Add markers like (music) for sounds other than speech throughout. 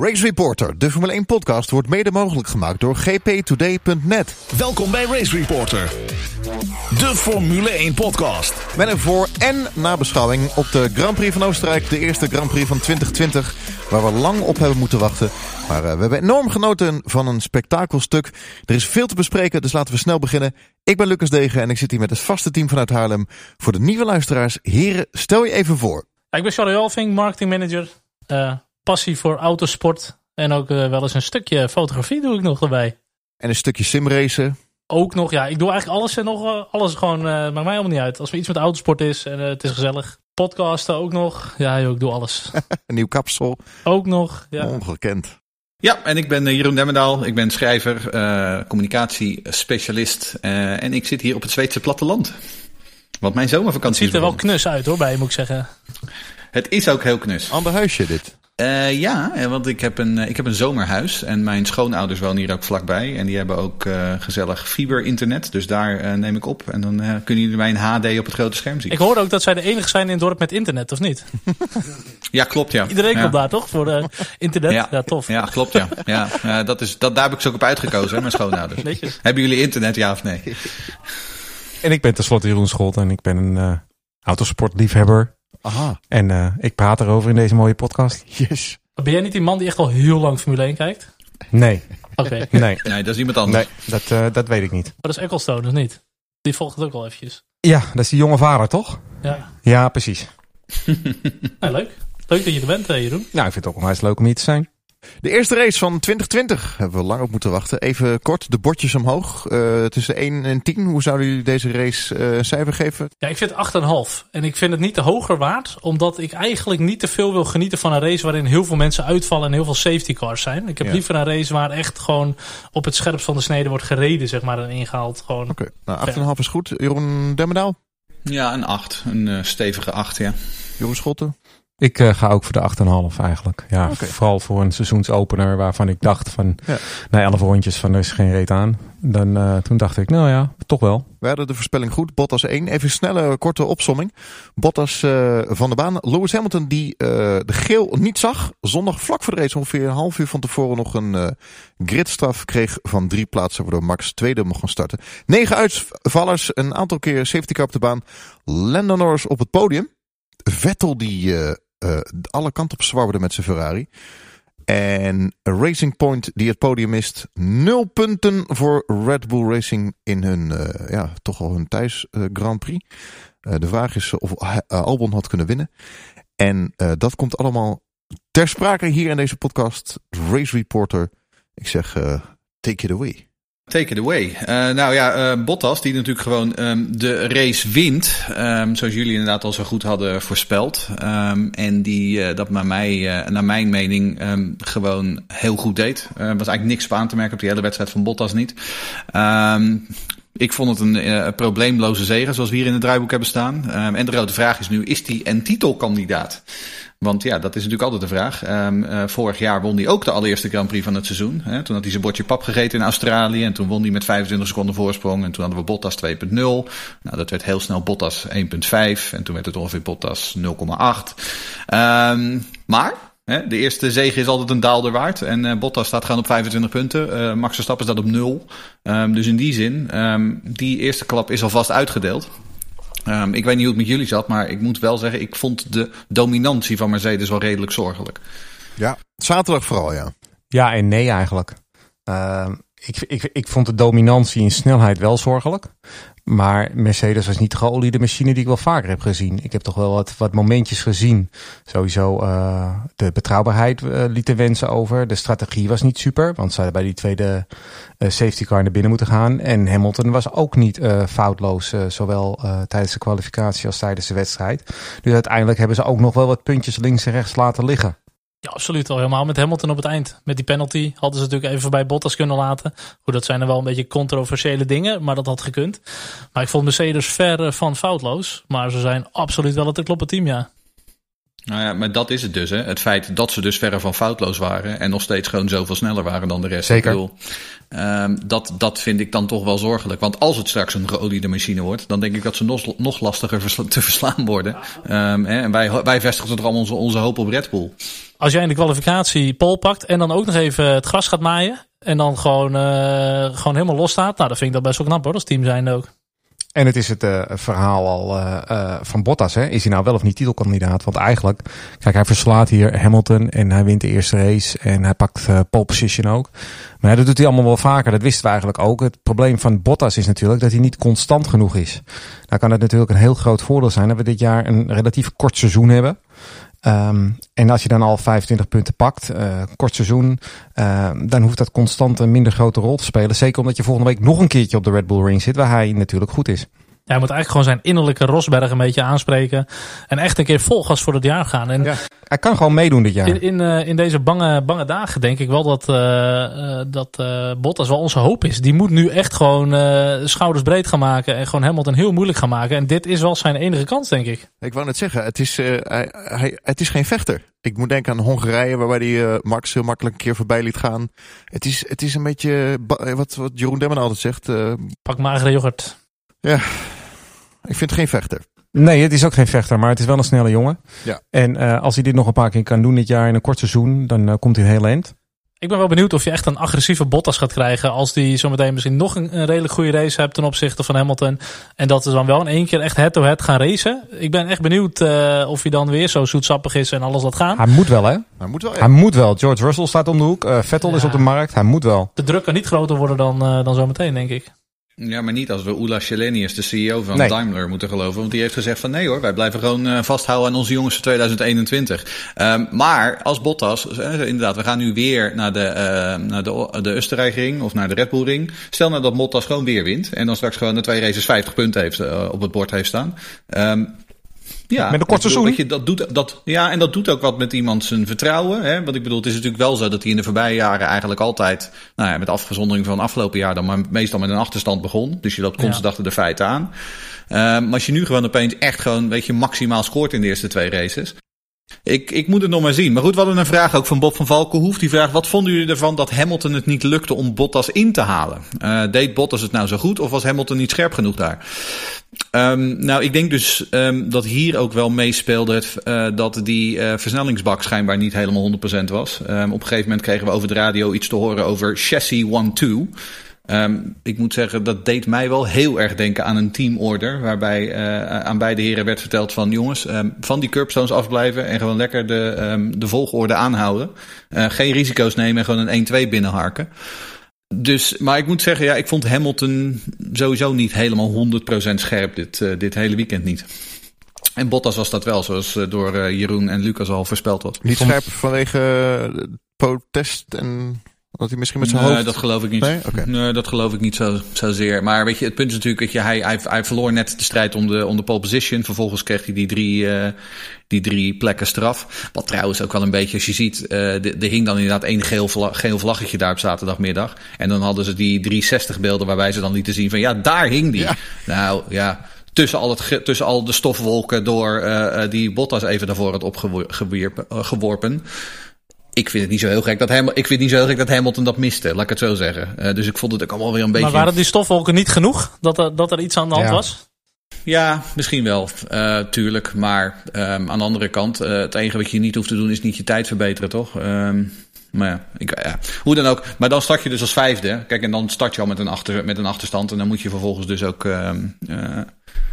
Race Reporter, de Formule 1 podcast, wordt mede mogelijk gemaakt door gptoday.net. Welkom bij Race Reporter, de Formule 1 podcast. Met een voor- en nabeschouwing op de Grand Prix van Oostenrijk, de eerste Grand Prix van 2020, waar we lang op hebben moeten wachten. Maar uh, we hebben enorm genoten van een spektakelstuk. Er is veel te bespreken, dus laten we snel beginnen. Ik ben Lucas Degen en ik zit hier met het vaste team vanuit Haarlem. Voor de nieuwe luisteraars, heren, stel je even voor. Ik ben Charlie Alving, marketingmanager. Uh, passie voor autosport. En ook uh, wel eens een stukje fotografie doe ik nog erbij. En een stukje simracen. Ook nog, ja. Ik doe eigenlijk alles en nog uh, alles gewoon. Uh, maakt mij helemaal niet uit. Als er iets met autosport is en het is gezellig. Podcasten ook nog. Ja, joh, ik doe alles. (laughs) een nieuw kapsel. Ook nog, ja. Ongekend. Ja, en ik ben Jeroen Demmendaal. Ik ben schrijver, uh, communicatiespecialist. Uh, en ik zit hier op het Zweedse platteland. Want mijn zomervakantie Het ziet er wel knus uit hoor, bij moet ik zeggen. Het is ook heel knus. Ander huisje dit. Uh, ja, want ik heb, een, ik heb een zomerhuis en mijn schoonouders wonen hier ook vlakbij. En die hebben ook uh, gezellig fiber-internet, dus daar uh, neem ik op. En dan kunnen jullie mij in HD op het grote scherm zien. Ik hoorde ook dat zij de enige zijn in het dorp met internet, of niet? (laughs) ja, klopt ja. Iedereen ja. komt daar toch, voor internet? Ja. ja, tof. Ja, klopt ja. ja dat is, dat, daar heb ik ze ook op uitgekozen, hè, mijn schoonouders. Netjes. Hebben jullie internet, ja of nee? En ik ben tenslotte Jeroen Scholt en ik ben een autosportliefhebber. Aha. En uh, ik praat erover in deze mooie podcast. (laughs) Yes. Ben jij niet die man die echt al heel lang Formule 1 kijkt? Nee. Oké. Okay. (laughs) Nee. nee, dat is iemand anders. Nee, dat, uh, dat weet ik niet. Maar dat is Ecclestone, of niet? Die volgt het ook al eventjes. Ja, dat is die jonge vader, toch? Ja. Ja, precies. (laughs) nou, leuk. Leuk dat je er bent, Jeroen. Nou, ik vind het ook onwijs leuk om hier te zijn. De eerste race van 2020 hebben we lang op moeten wachten. Even kort, de bordjes omhoog. Uh, tussen 1 en 10. Hoe zouden jullie deze race uh, cijfer geven? Ja, ik vind 8,5. En ik vind het niet te hoger waard. Omdat ik eigenlijk niet te veel wil genieten van een race waarin heel veel mensen uitvallen en heel veel safety cars zijn. Ik heb Ja. liever een race waar echt gewoon op het scherpst van de snede wordt gereden, zeg maar, en ingehaald. Gewoon. Oké, nou 8,5 is goed. Jeroen Demmendaal, Ja, een 8. Een uh, stevige 8, ja. Jeroen Schotten. Ik uh, ga ook voor de 8,5 eigenlijk. Ja, vooral voor een seizoensopener waarvan ik dacht van, Ja. na 11 rondjes van er is geen reet aan. Dan, uh, toen dacht ik, nou ja, toch wel. We hadden de voorspelling goed. Bottas 1. Even een snelle, korte opsomming. Bottas uh, van de baan. Lewis Hamilton die uh, de geel niet zag. Zondag vlak voor de race, ongeveer een half uur van tevoren, nog een uh, gridstraf kreeg van drie plaatsen. Waardoor Max tweede mocht gaan starten. Negen uitvallers, een aantal keer safety car op de baan. Lando Norris op het podium. Vettel die uh, alle kanten op zwabberde met zijn Ferrari. En Racing Point die het podium mist. Nul punten voor Red Bull Racing in hun, uh, ja, toch al hun thuis uh, Grand Prix. De vraag is of Albon had kunnen winnen. En dat komt allemaal ter sprake hier in deze podcast. Race Reporter. Ik zeg, take it away. Take it away. Uh, nou ja, uh, Bottas, die natuurlijk gewoon um, de race wint. Um, zoals jullie inderdaad al zo goed hadden voorspeld. Um, en die uh, dat naar, mij, naar mijn mening gewoon heel goed deed. Er was eigenlijk niks op aan te merken op die hele wedstrijd van Bottas niet. ik vond het een uh, probleemloze zege, zoals we hier in het draaiboek hebben staan. en de grote vraag is nu, is hij een titelkandidaat? Want ja, dat is natuurlijk altijd de vraag. Um, uh, vorig jaar won hij ook de allereerste Grand Prix van het seizoen. Hè? Toen had hij zijn bordje pap gegeten in Australië. En toen won hij met 25 seconden voorsprong. En toen hadden we Bottas 2.0. Nou, dat werd heel snel Bottas 1.5. En toen werd het ongeveer Bottas 0,8. Um, maar de eerste zege is altijd een daalder waard. En uh, Bottas staat gewoon op 25 punten. Uh, Max Verstappen staat op 0. Um, dus in die zin, die eerste klap is alvast uitgedeeld. Um, ik weet niet hoe het met jullie zat, maar ik moet wel zeggen, ik vond de dominantie van Mercedes wel redelijk zorgelijk. Ja, zaterdag vooral, ja. Ja en nee eigenlijk. Uh, ik, ik, ik vond de dominantie in snelheid wel zorgelijk. Maar Mercedes was niet de geoliede machine die ik wel vaker heb gezien. Ik heb toch wel wat, wat momentjes gezien. Sowieso uh, de betrouwbaarheid uh, liet de wensen over. De strategie was niet super. Want ze hadden bij die tweede uh, safety car naar binnen moeten gaan. En Hamilton was ook niet foutloos. Zowel tijdens de kwalificatie als tijdens de wedstrijd. Dus uiteindelijk hebben ze ook nog wel wat puntjes links en rechts laten liggen. Ja, absoluut. Al helemaal met Hamilton op het eind. Met die penalty hadden ze natuurlijk even voorbij Bottas kunnen laten. Goed, dat zijn er wel een beetje controversiële dingen, maar dat had gekund. Maar ik vond Mercedes ver van foutloos. Maar ze zijn absoluut wel het kloppen team, ja. Nou ja, maar dat is het dus. Hè. Het feit dat ze dus verre van foutloos waren en nog steeds gewoon zoveel sneller waren dan de rest. Zeker. Ik bedoel, ehm, dat, dat vind ik dan toch wel zorgelijk. Want als het straks een geoliede machine wordt, dan denk ik dat ze nog, nog lastiger versla- te verslaan worden. Ehm, hè, en wij, wij vestigen toch allemaal onze, onze hoop op Red Bull. Als jij in de kwalificatie pol pakt en dan ook nog even het gras gaat maaien. En dan gewoon, eh, gewoon helemaal los staat. Nou, dan vind ik dat best wel knap hoor, als team zijn ook. En het is het eh, verhaal al eh, van Bottas. Hè? Is hij nou wel of niet titelkandidaat? Want eigenlijk, kijk, hij verslaat hier Hamilton en hij wint de eerste race. En hij pakt pole position ook. Maar ja, dat doet hij allemaal wel vaker. Dat wisten we eigenlijk ook. Het probleem van Bottas is natuurlijk dat hij niet constant genoeg is. Nou kan het natuurlijk een heel groot voordeel zijn dat we dit jaar een relatief kort seizoen hebben. Ehm, en als je dan al 25 punten pakt, eh, kort seizoen, eh, dan hoeft dat constant een minder grote rol te spelen. Zeker omdat je volgende week nog een keertje op de Red Bull Ring zit, waar hij natuurlijk goed is. Hij moet eigenlijk gewoon zijn innerlijke Rosberg een beetje aanspreken. En echt een keer vol gas voor het jaar gaan. En Ja. Hij kan gewoon meedoen dit jaar. in, in, eh, in deze bange, bange dagen denk ik wel dat, eh, eh, dat eh, Bottas wel onze hoop is. Die moet nu echt gewoon eh, schouders breed gaan maken. En gewoon Hamilton heel moeilijk gaan maken. En dit is wel zijn enige kans, denk ik. Ik wou net zeggen, het is, eh, hij, hij, het is geen vechter. Ik moet denken aan Hongarije, waarbij eh, Max heel makkelijk een keer voorbij liet gaan. Het is, het is een beetje, wat, wat Jeroen Demmen altijd zegt, eh, Pak magere yoghurt. Ik vind het geen vechter. Nee, het is ook geen vechter, maar het is wel een snelle jongen. Ja. En eh, als hij dit nog een paar keer kan doen dit jaar in een kort seizoen, dan eh, komt hij heel eind. Ik ben wel benieuwd of je echt een agressieve Bottas gaat krijgen. Als die zometeen misschien nog een, een redelijk goede race hebt ten opzichte van Hamilton. En dat we dan wel in één keer echt head-to-head gaan racen. Ik ben echt benieuwd eh, of hij dan weer zo zoetsappig is en alles laat gaan. Hij moet wel, hè? Maar moet wel, ja. Hij moet wel. George Russell staat om de hoek. Vettel is op de markt. Hij moet wel. De druk kan niet groter worden dan, eh, dan zometeen, denk ik. Ja, maar niet als we Ula Schelenius, de CEO van Nee. Daimler, moeten geloven. Want die heeft gezegd van nee hoor, wij blijven gewoon eh, vasthouden aan onze jongens van 2021. Ehm, maar als Bottas, eh, inderdaad, we gaan nu weer naar de, eh naar de, de Oostenrijkring of naar de Red Bull Ring. Stel nou dat Bottas gewoon weer wint en dan straks gewoon de twee races 50 punten heeft, op het bord heeft staan. Ehm, ja, Met een bedoel, weet je, dat doet, dat, ja, en dat doet ook wat met iemand zijn vertrouwen. Hè? Want ik bedoel, het is natuurlijk wel zo dat hij in de voorbije jaren eigenlijk altijd, nou ja, met afgezondering van afgelopen jaar dan, maar meestal met een achterstand begon. Dus je loopt constant Ja. achter de feiten aan. Ehm, maar als je nu gewoon opeens echt gewoon, weet je, maximaal scoort in de eerste twee races. Ik, ik moet het nog maar zien. Maar goed, we hadden een vraag ook van Bob van Valkenhoef. Die vraagt, wat vonden jullie ervan dat Hamilton het niet lukte om Bottas in te halen? Eh, deed Bottas het nou zo goed of was Hamilton niet scherp genoeg daar? Ehm, nou, ik denk dus ehm, dat hier ook wel meespeelde eh, dat die eh, versnellingsbak schijnbaar niet helemaal 100% was. Ehm, op een gegeven moment kregen we over de radio iets te horen over chassis 1-2. Ehm, ik moet zeggen, dat deed mij wel heel erg denken aan een teamorder. Waarbij eh, aan beide heren werd verteld van jongens, ehm, van die curbstones afblijven en gewoon lekker de, ehm, de volgorde aanhouden. Eh, geen risico's nemen en gewoon een 1-2 binnenharken. Dus, maar ik moet zeggen, ja, ik vond Hamilton sowieso niet helemaal 100% scherp dit, eh, dit hele weekend niet. En Bottas was dat wel, zoals door eh, Jeroen en Lucas al voorspeld was. Niet scherp vanwege protest en dat hij misschien met zijn nee, hoofd... dat geloof ik niet. Nee? Dat geloof ik niet zo, zozeer. Maar weet je, het punt is natuurlijk dat je, hij, hij, hij verloor net de strijd om de, om de pole position. Vervolgens kreeg hij die drie, eh, die drie plekken straf. Wat trouwens ook wel een beetje, als je ziet, eh er hing dan inderdaad één geel, vla- geel vlaggetje daar op zaterdagmiddag. En dan hadden ze die 360 beelden waarbij ze dan lieten zien van ja, daar hing die. Ja. Nou ja, tussen al, het, tussen al de stofwolken door eh, die Bottas even daarvoor had opgeworpen. geworpen. Ik vind het niet zo heel gek dat, Ham, ik vind het niet zo heel gek dat Hamilton dat miste, laat ik het zo zeggen. Eh, dus ik vond het ook allemaal weer een beetje... Maar waren die stofwolken niet genoeg? Dat er, dat er iets aan de hand Ja. was? Ja, misschien wel, eh, tuurlijk. Maar ehm, aan de andere kant, eh, het enige wat je niet hoeft te doen is niet je tijd verbeteren, toch? Ehm, maar ja, ik, ja, hoe dan ook. Maar dan start je dus als vijfde. Kijk, en dan start je al met een, achter, met een achterstand. En dan moet je vervolgens dus ook... ehm, eh,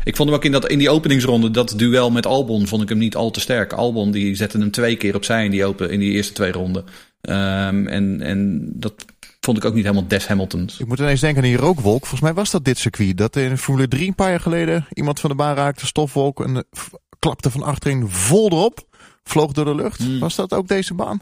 ik vond hem ook in, dat, in die openingsronde, dat duel met Albon, vond ik hem niet al te sterk. Albon die zette hem twee keer opzij in die, open, in die eerste twee ronden. Ehm, en, en dat vond ik ook niet helemaal des Hamiltons. Ik moet ineens denken aan die rookwolk. Volgens mij was dat dit circuit. Dat in Formule 3 een paar jaar geleden iemand van de baan raakte, stofwolk en eh, klapte van achterin vol erop. Vloog door de lucht. Hmm. Was dat ook deze baan?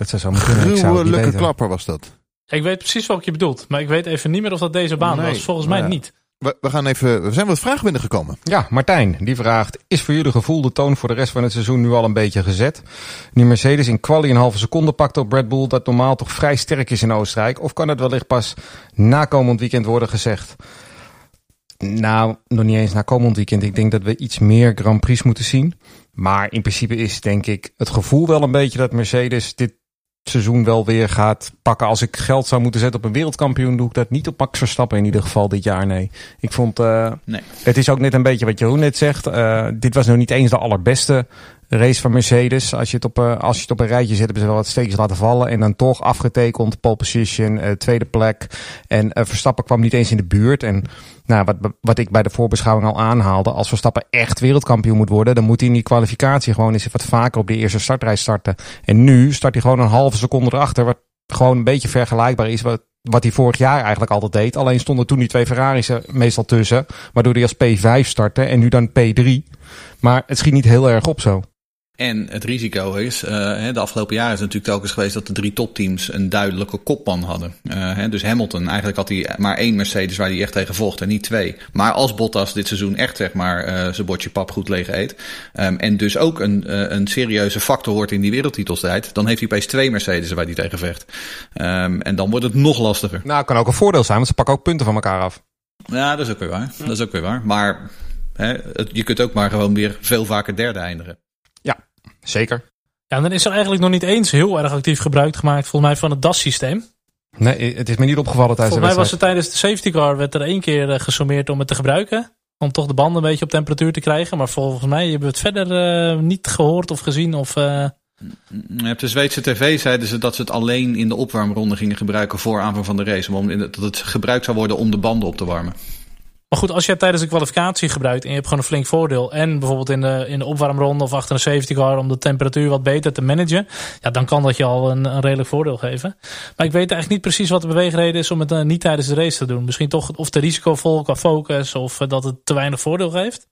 Dat zou zo moeten kunnen. Gruwelijke klapper was dat. Ik weet precies wat je bedoelt. Maar ik weet even niet meer of dat deze baan Nee. was. Volgens mij ja. niet. We, we gaan even, we zijn wat vragen binnengekomen. Ja, Martijn, die vraagt: Is voor jullie gevoel de toon voor de rest van het seizoen nu al een beetje gezet? Nu Mercedes in quali een halve seconde pakt op Red Bull, dat normaal toch vrij sterk is in Oostenrijk, of kan het wellicht pas na komend weekend worden gezegd? Nou, nog niet eens naar komend weekend. Ik denk dat we iets meer Grand Prix moeten zien. Maar in principe is denk ik het gevoel wel een beetje dat Mercedes dit seizoen wel weer gaat pakken. Als ik geld zou moeten zetten op een wereldkampioen, doe ik dat niet op Max Verstappen in ieder geval dit jaar. Nee, ik vond uh, nee. het is ook net een beetje wat Jeroen net zegt. Uh, dit was nog niet eens de allerbeste race van Mercedes. Als je het op, uh, als je het op een rijtje zet, hebben ze wel wat steekjes laten vallen. En dan toch afgetekend, pole position, tweede plek. En Verstappen kwam niet eens in de buurt. En nou, wat, wat ik bij de voorbeschouwing al aanhaalde. Als Verstappen echt wereldkampioen moet worden, dan moet hij in die kwalificatie gewoon eens wat vaker op de eerste startrij starten. En nu start hij gewoon een halve seconde erachter. Wat gewoon een beetje vergelijkbaar is wat, wat hij vorig jaar eigenlijk altijd deed. Alleen stonden toen die twee Ferraris er meestal tussen. Waardoor hij als P5 startte en nu dan P3. Maar het schiet niet heel erg op zo. En het risico is, uh, de afgelopen jaren is het natuurlijk telkens geweest dat de drie topteams een duidelijke kopman hadden. Uh, dus Hamilton, eigenlijk had hij maar één Mercedes waar hij echt tegen vocht en niet twee. Maar als Bottas dit seizoen echt zeg maar uh, zijn bordje pap goed leeg eet. Um, en dus ook een, een serieuze factor wordt in die wereldtitelstrijd. Dan heeft hij opeens twee Mercedes waar hij tegen vecht. Um, en dan wordt het nog lastiger. Nou, kan ook een voordeel zijn, want ze pakken ook punten van elkaar af. Ja, dat is ook weer waar. Dat is ook weer waar. Maar het, je kunt ook maar gewoon weer veel vaker derde eindigen. Zeker. Ja, en dan is er eigenlijk nog niet eens heel erg actief gebruik gemaakt, volgens mij, van het DAS-systeem. Nee, het is me niet opgevallen tijdens volgens mij was het tijdens de safety car werd er één keer uh, gesommeerd om het te gebruiken. Om toch de banden een beetje op temperatuur te krijgen. Maar volgens mij hebben we het verder uh, niet gehoord of gezien. Of, uh... Op de Zweedse tv zeiden ze dat ze het alleen in de opwarmronde gingen gebruiken voor aanvang van de race. Om, dat het gebruikt zou worden om de banden op te warmen. Maar goed, als je het tijdens de kwalificatie gebruikt en je hebt gewoon een flink voordeel. En bijvoorbeeld in de, in de opwarmronde of achter een safety car om de temperatuur wat beter te managen. Ja, dan kan dat je al een, een redelijk voordeel geven. Maar ik weet eigenlijk niet precies wat de beweegreden is om het uh, niet tijdens de race te doen. Misschien toch of de risicovol qua focus of uh, dat het te weinig voordeel geeft.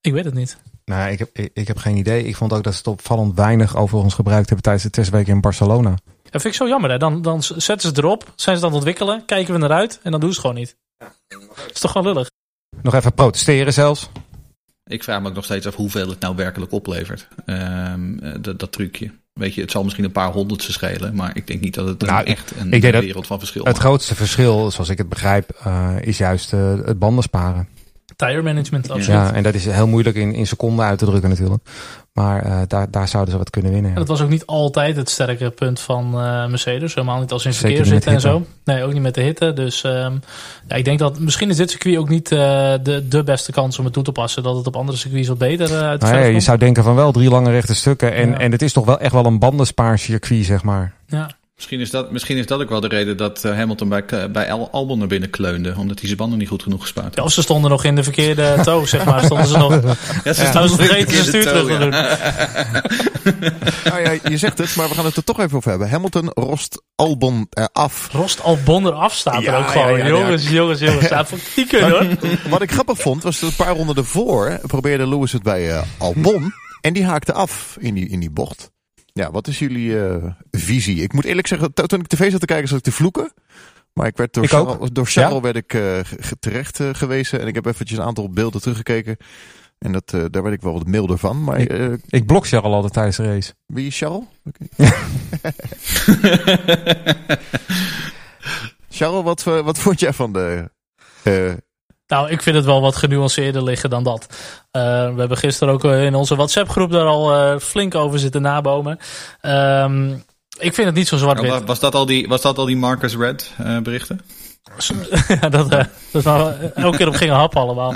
Ik weet het niet. Nou, ik heb, ik, ik, heb geen idee. Ik vond ook dat ze het opvallend weinig overigens gebruikt hebben tijdens de testweek in Barcelona. Dat vind ik zo jammer. Hè? Dan, dan zetten ze het erop, zijn ze dan ontwikkelen, kijken we naar uit en dan doen ze het gewoon niet. Dat (laughs) is toch gewoon lullig. Nog even protesteren zelfs. Ik vraag me ook nog steeds af hoeveel het nou werkelijk oplevert. Um, dat, dat trucje. Weet je, het zal misschien een paar honderdste schelen, maar ik denk niet dat het nou, echt een, ik denk wereld van verschil is. Het grootste verschil, zoals ik het begrijp, uh, is juist uh, het banden sparen. Tire management, absoluut. Ja, en dat is heel moeilijk in, in seconden uit te drukken natuurlijk. Maar uh, daar, daar zouden ze wat kunnen winnen. Ja. En dat was ook niet altijd het sterke punt van uh, Mercedes. Helemaal niet als in verkeer zitten en zo. Nee, ook niet met de hitte. Dus um, ja, ik denk dat misschien is dit circuit ook niet uh, de, de beste kans om het toe te passen. Dat het op andere circuits wat beter uit nou ja, Je zou denken van wel drie lange rechte stukken. En, en het is toch wel echt wel een bandenspaarcircuit, zeg maar. Ja. Misschien is, dat, misschien is dat ook wel de reden dat uh, Hamilton bij, bij Albon naar binnen kleunde. Omdat hij zijn banden niet goed genoeg gespaard Ja, of ze stonden nog in de verkeerde (laughs) toe, zeg maar. Stonden ze nog... Ja, ze stonden ja, vergeten de stuur terug te doen. (laughs) nou ja, je zegt het, maar we gaan het er toch even over hebben. Hamilton rost Albon eraf. Rost Albon eraf staat ja, er ook gewoon. Ja, jongens, jongens, jongens. Staat van tieken hoor. (laughs) Wat ik grappig vond, was dat een paar ronden ervoor probeerde Lewis het bij uh, Albon. En die haakte af in die, in die bocht. Ja, wat is jullie uh, visie? Ik moet eerlijk zeggen, toen ik tv zat te kijken, zat ik te vloeken. Maar ik werd door, ik Charles, door ja? werd ik uh, terecht uh, gewezen. En ik heb eventjes een aantal beelden teruggekeken. En dat, uh, daar werd ik wel wat milder van. Maar, ik, ik blok Charles altijd tijdens de race. Wie is Charles? Okay. (laughs) Charles, wat, wat vond jij van de nou, ik vind het wel wat genuanceerder liggen dan dat. Uh, we hebben gisteren ook in onze WhatsApp-groep daar al uh, flink over zitten nabomen. Um, ik vind het niet zo zwart-wit. Was, dat al die, was dat al die Marcus Red uh, berichten? (laughs) ja, dat, uh, dat nou elke keer op gingen happen allemaal.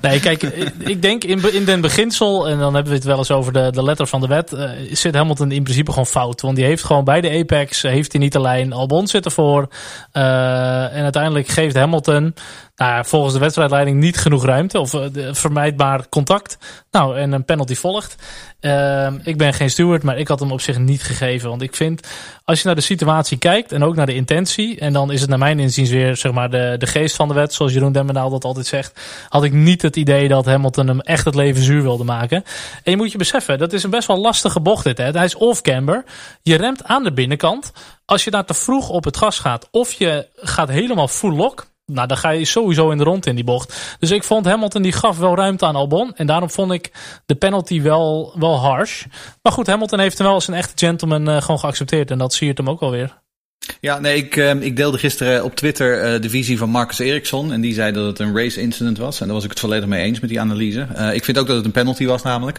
Nee, kijk, ik denk in, in den beginsel, en dan hebben we het wel eens over de, de letter van de wet, uh, zit Hamilton in principe gewoon fout. Want die heeft gewoon bij de Apex, heeft hij niet de lijn, Albon zit ervoor. Uh, en uiteindelijk geeft Hamilton, nou, volgens de wedstrijdleiding niet genoeg ruimte of uh, vermijdbaar contact. Nou, en een penalty volgt. Uh, ik ben geen steward, maar ik had hem op zich niet gegeven. Want ik vind, als je naar de situatie kijkt en ook naar de intentie, en dan is het naar mijn inziens weer zeg maar de, de geest van de wet, zoals Jeroen Demmendaal dat altijd zegt, had ik niet het idee dat Hamilton hem echt het leven zuur wilde maken. En je moet je beseffen, dat is een best wel lastige bocht dit. Hè? Hij is off-camber. Je remt aan de binnenkant. Als je daar te vroeg op het gas gaat, of je gaat helemaal full lock, nou, dan ga je sowieso in de rond in die bocht. Dus ik vond Hamilton die gaf wel ruimte aan Albon. En daarom vond ik de penalty wel, wel harsh. Maar goed, Hamilton heeft hem wel als een echte gentleman uh, gewoon geaccepteerd. En dat je hem ook alweer. Ja, nee, ik, uh, ik deelde gisteren op Twitter uh, de visie van Marcus Eriksson. En die zei dat het een race incident was. En daar was ik het volledig mee eens met die analyse. Uh, ik vind ook dat het een penalty was namelijk.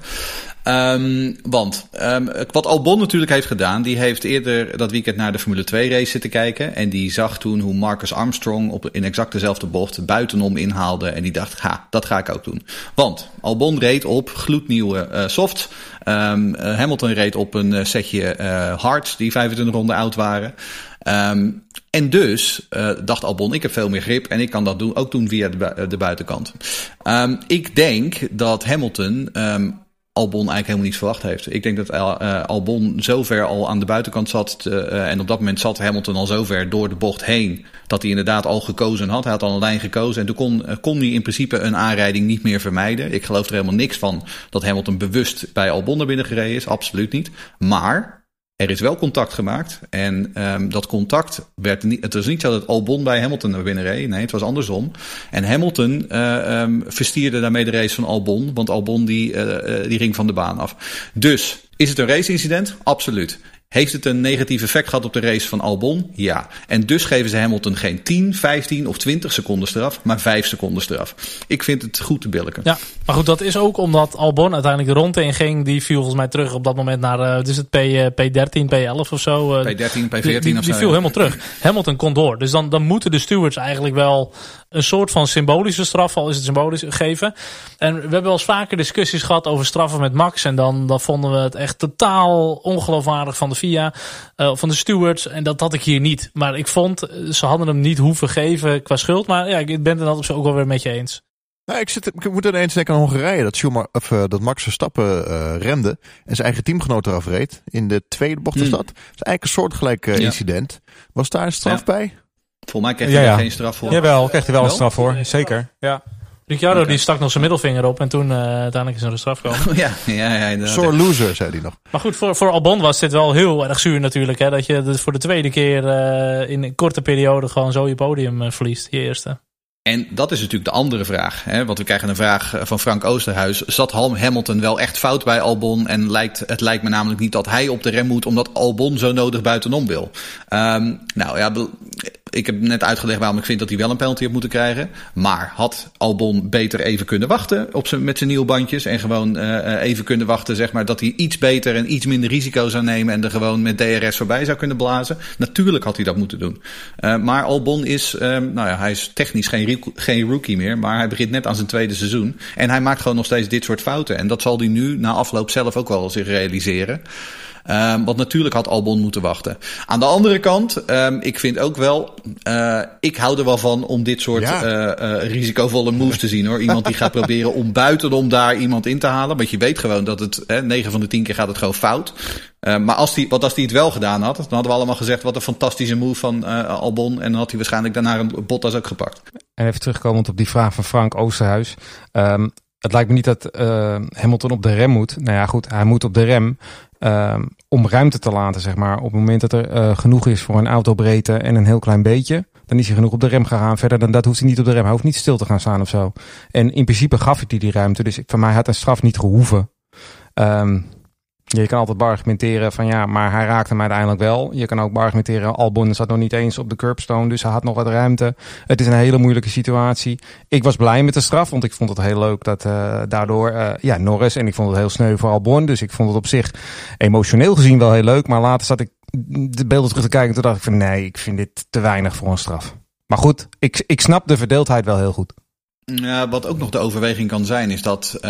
Um, want um, wat Albon natuurlijk heeft gedaan, die heeft eerder dat weekend naar de Formule 2 race zitten kijken. En die zag toen hoe Marcus Armstrong op, in exact dezelfde bocht buitenom inhaalde. En die dacht, ha, dat ga ik ook doen. Want Albon reed op gloednieuwe uh, soft. Hamilton reed op een setje hards die 25 ronden oud waren. Um, en dus uh, dacht Albon, ik heb veel meer grip en ik kan dat doen, ook doen via de, de buitenkant. Um, ik denk dat Hamilton um, Albon eigenlijk helemaal niet verwacht heeft. Ik denk dat uh, Albon zover al aan de buitenkant zat. En op dat moment zat Hamilton al zover door de bocht heen. Dat hij inderdaad al gekozen had. Hij had al een lijn gekozen. En toen kon, kon hij in principe een aanrijding niet meer vermijden. Ik geloof er helemaal niks van dat Hamilton bewust bij Albon naar binnen gereden is. Absoluut niet. Maar er is wel contact gemaakt. En um, dat contact werd niet. Het was niet zo dat Albon bij Hamilton naar binnen reed. Nee, het was andersom. En Hamilton uh, um, verstierde daarmee de race van Albon. Want Albon die, uh, die ging van de baan af. Dus is het een race-incident? Absoluut. Heeft het een negatief effect gehad op de race van Albon? Ja. En dus geven ze Hamilton geen 10, 15 of 20 seconden straf, maar 5 seconden straf. Ik vind het goed te billiken. Ja, maar goed, dat is ook omdat Albon uiteindelijk de ronde in ging. Die viel volgens mij terug op dat moment naar, uh, dus het P, uh, P13, P11 of zo. Uh, P13, P14 die, die, of Die zo, viel ja. helemaal terug. Hamilton kon door. Dus dan, dan moeten de stewards eigenlijk wel een soort van symbolische straf, al is het symbolisch, geven. En we hebben wel eens vaker discussies gehad over straffen met Max. En dan, dan vonden we het echt totaal ongeloofwaardig van de FIA, uh, van de stewards. En dat had ik hier niet. Maar ik vond, ze hadden hem niet hoeven geven qua schuld. Maar ja, ik ben het altijd ook wel weer met je eens. Nou, ik, zit, ik moet ineens denken aan Hongarije. Dat, Schumacher, of, uh, dat Max Verstappen uh, rende en zijn eigen teamgenoot eraf reed. In de tweede bocht was Hmm. dat. Dat is eigenlijk een soortgelijk uh, Ja. incident. Was daar een straf Ja. bij? Volgens mij kreeg hij Ja, er ja. geen straf voor. Jawel, kreeg hij wel een Wel? straf voor. Zeker. Ja. Ricciardo die stak nog zijn middelvinger op en toen uh, uiteindelijk is er een straf gekomen. (laughs) ja, ja, ja, inderdaad. Sore loser, zei hij nog. Maar goed, voor, voor Albon was dit wel heel erg zuur natuurlijk. Hè, dat je dus voor de tweede keer uh, in een korte periode gewoon zo je podium uh, verliest. Je eerste. En dat is natuurlijk de andere vraag. Hè? Want we krijgen een vraag van Frank Oosterhuis. Zat Hamilton wel echt fout bij Albon? En lijkt, het lijkt me namelijk niet dat hij op de rem moet... omdat Albon zo nodig buitenom wil. Um, nou ja, ik heb net uitgelegd waarom ik vind dat hij wel een penalty had moeten krijgen. Maar had Albon beter even kunnen wachten op zijn, met zijn nieuwe bandjes... en gewoon uh, even kunnen wachten zeg maar, dat hij iets beter en iets minder risico zou nemen... en er gewoon met DRS voorbij zou kunnen blazen? Natuurlijk had hij dat moeten doen. Uh, maar Albon is, um, nou ja, hij is technisch geen, geen rookie meer... maar hij begint net aan zijn tweede seizoen. En hij maakt gewoon nog steeds dit soort fouten. En dat zal hij nu na afloop zelf ook wel zich realiseren. Um, want natuurlijk had Albon moeten wachten. Aan de andere kant, um, ik vind ook wel, uh, ik hou er wel van om dit soort ja. uh, uh, risicovolle moves te zien hoor. Iemand die gaat (laughs) proberen om buitenom daar iemand in te halen. Want je weet gewoon dat het, hè, 9 van de 10 keer gaat het gewoon fout. Uh, maar als die, wat als hij het wel gedaan had, dan hadden we allemaal gezegd wat een fantastische move van uh, Albon. En dan had hij waarschijnlijk daarna een Bottas ook gepakt. En even terugkomend op die vraag van Frank Oosterhuis. Um, het lijkt me niet dat uh, Hamilton op de rem moet. Nou ja, goed, hij moet op de rem uh, om ruimte te laten, zeg maar. Op het moment dat er uh, genoeg is voor een autobreedte en een heel klein beetje, dan is hij genoeg op de rem gegaan. Verder dan dat hoeft hij niet op de rem. Hij hoeft niet stil te gaan staan of zo. En in principe gaf hij die, die ruimte. Dus voor mij had een straf niet gehoeven. Um, je kan altijd argumenteren van ja, maar hij raakte hem uiteindelijk wel. Je kan ook argumenteren, Albon zat nog niet eens op de curbstone, dus hij had nog wat ruimte. Het is een hele moeilijke situatie. Ik was blij met de straf, want ik vond het heel leuk dat uh, daardoor, uh, ja, Norris, en ik vond het heel sneu voor Albon. Dus ik vond het op zich emotioneel gezien wel heel leuk. Maar later zat ik de beelden terug te kijken en toen dacht ik van nee, ik vind dit te weinig voor een straf. Maar goed, ik, ik snap de verdeeldheid wel heel goed. Wat ook nog de overweging kan zijn, is dat uh,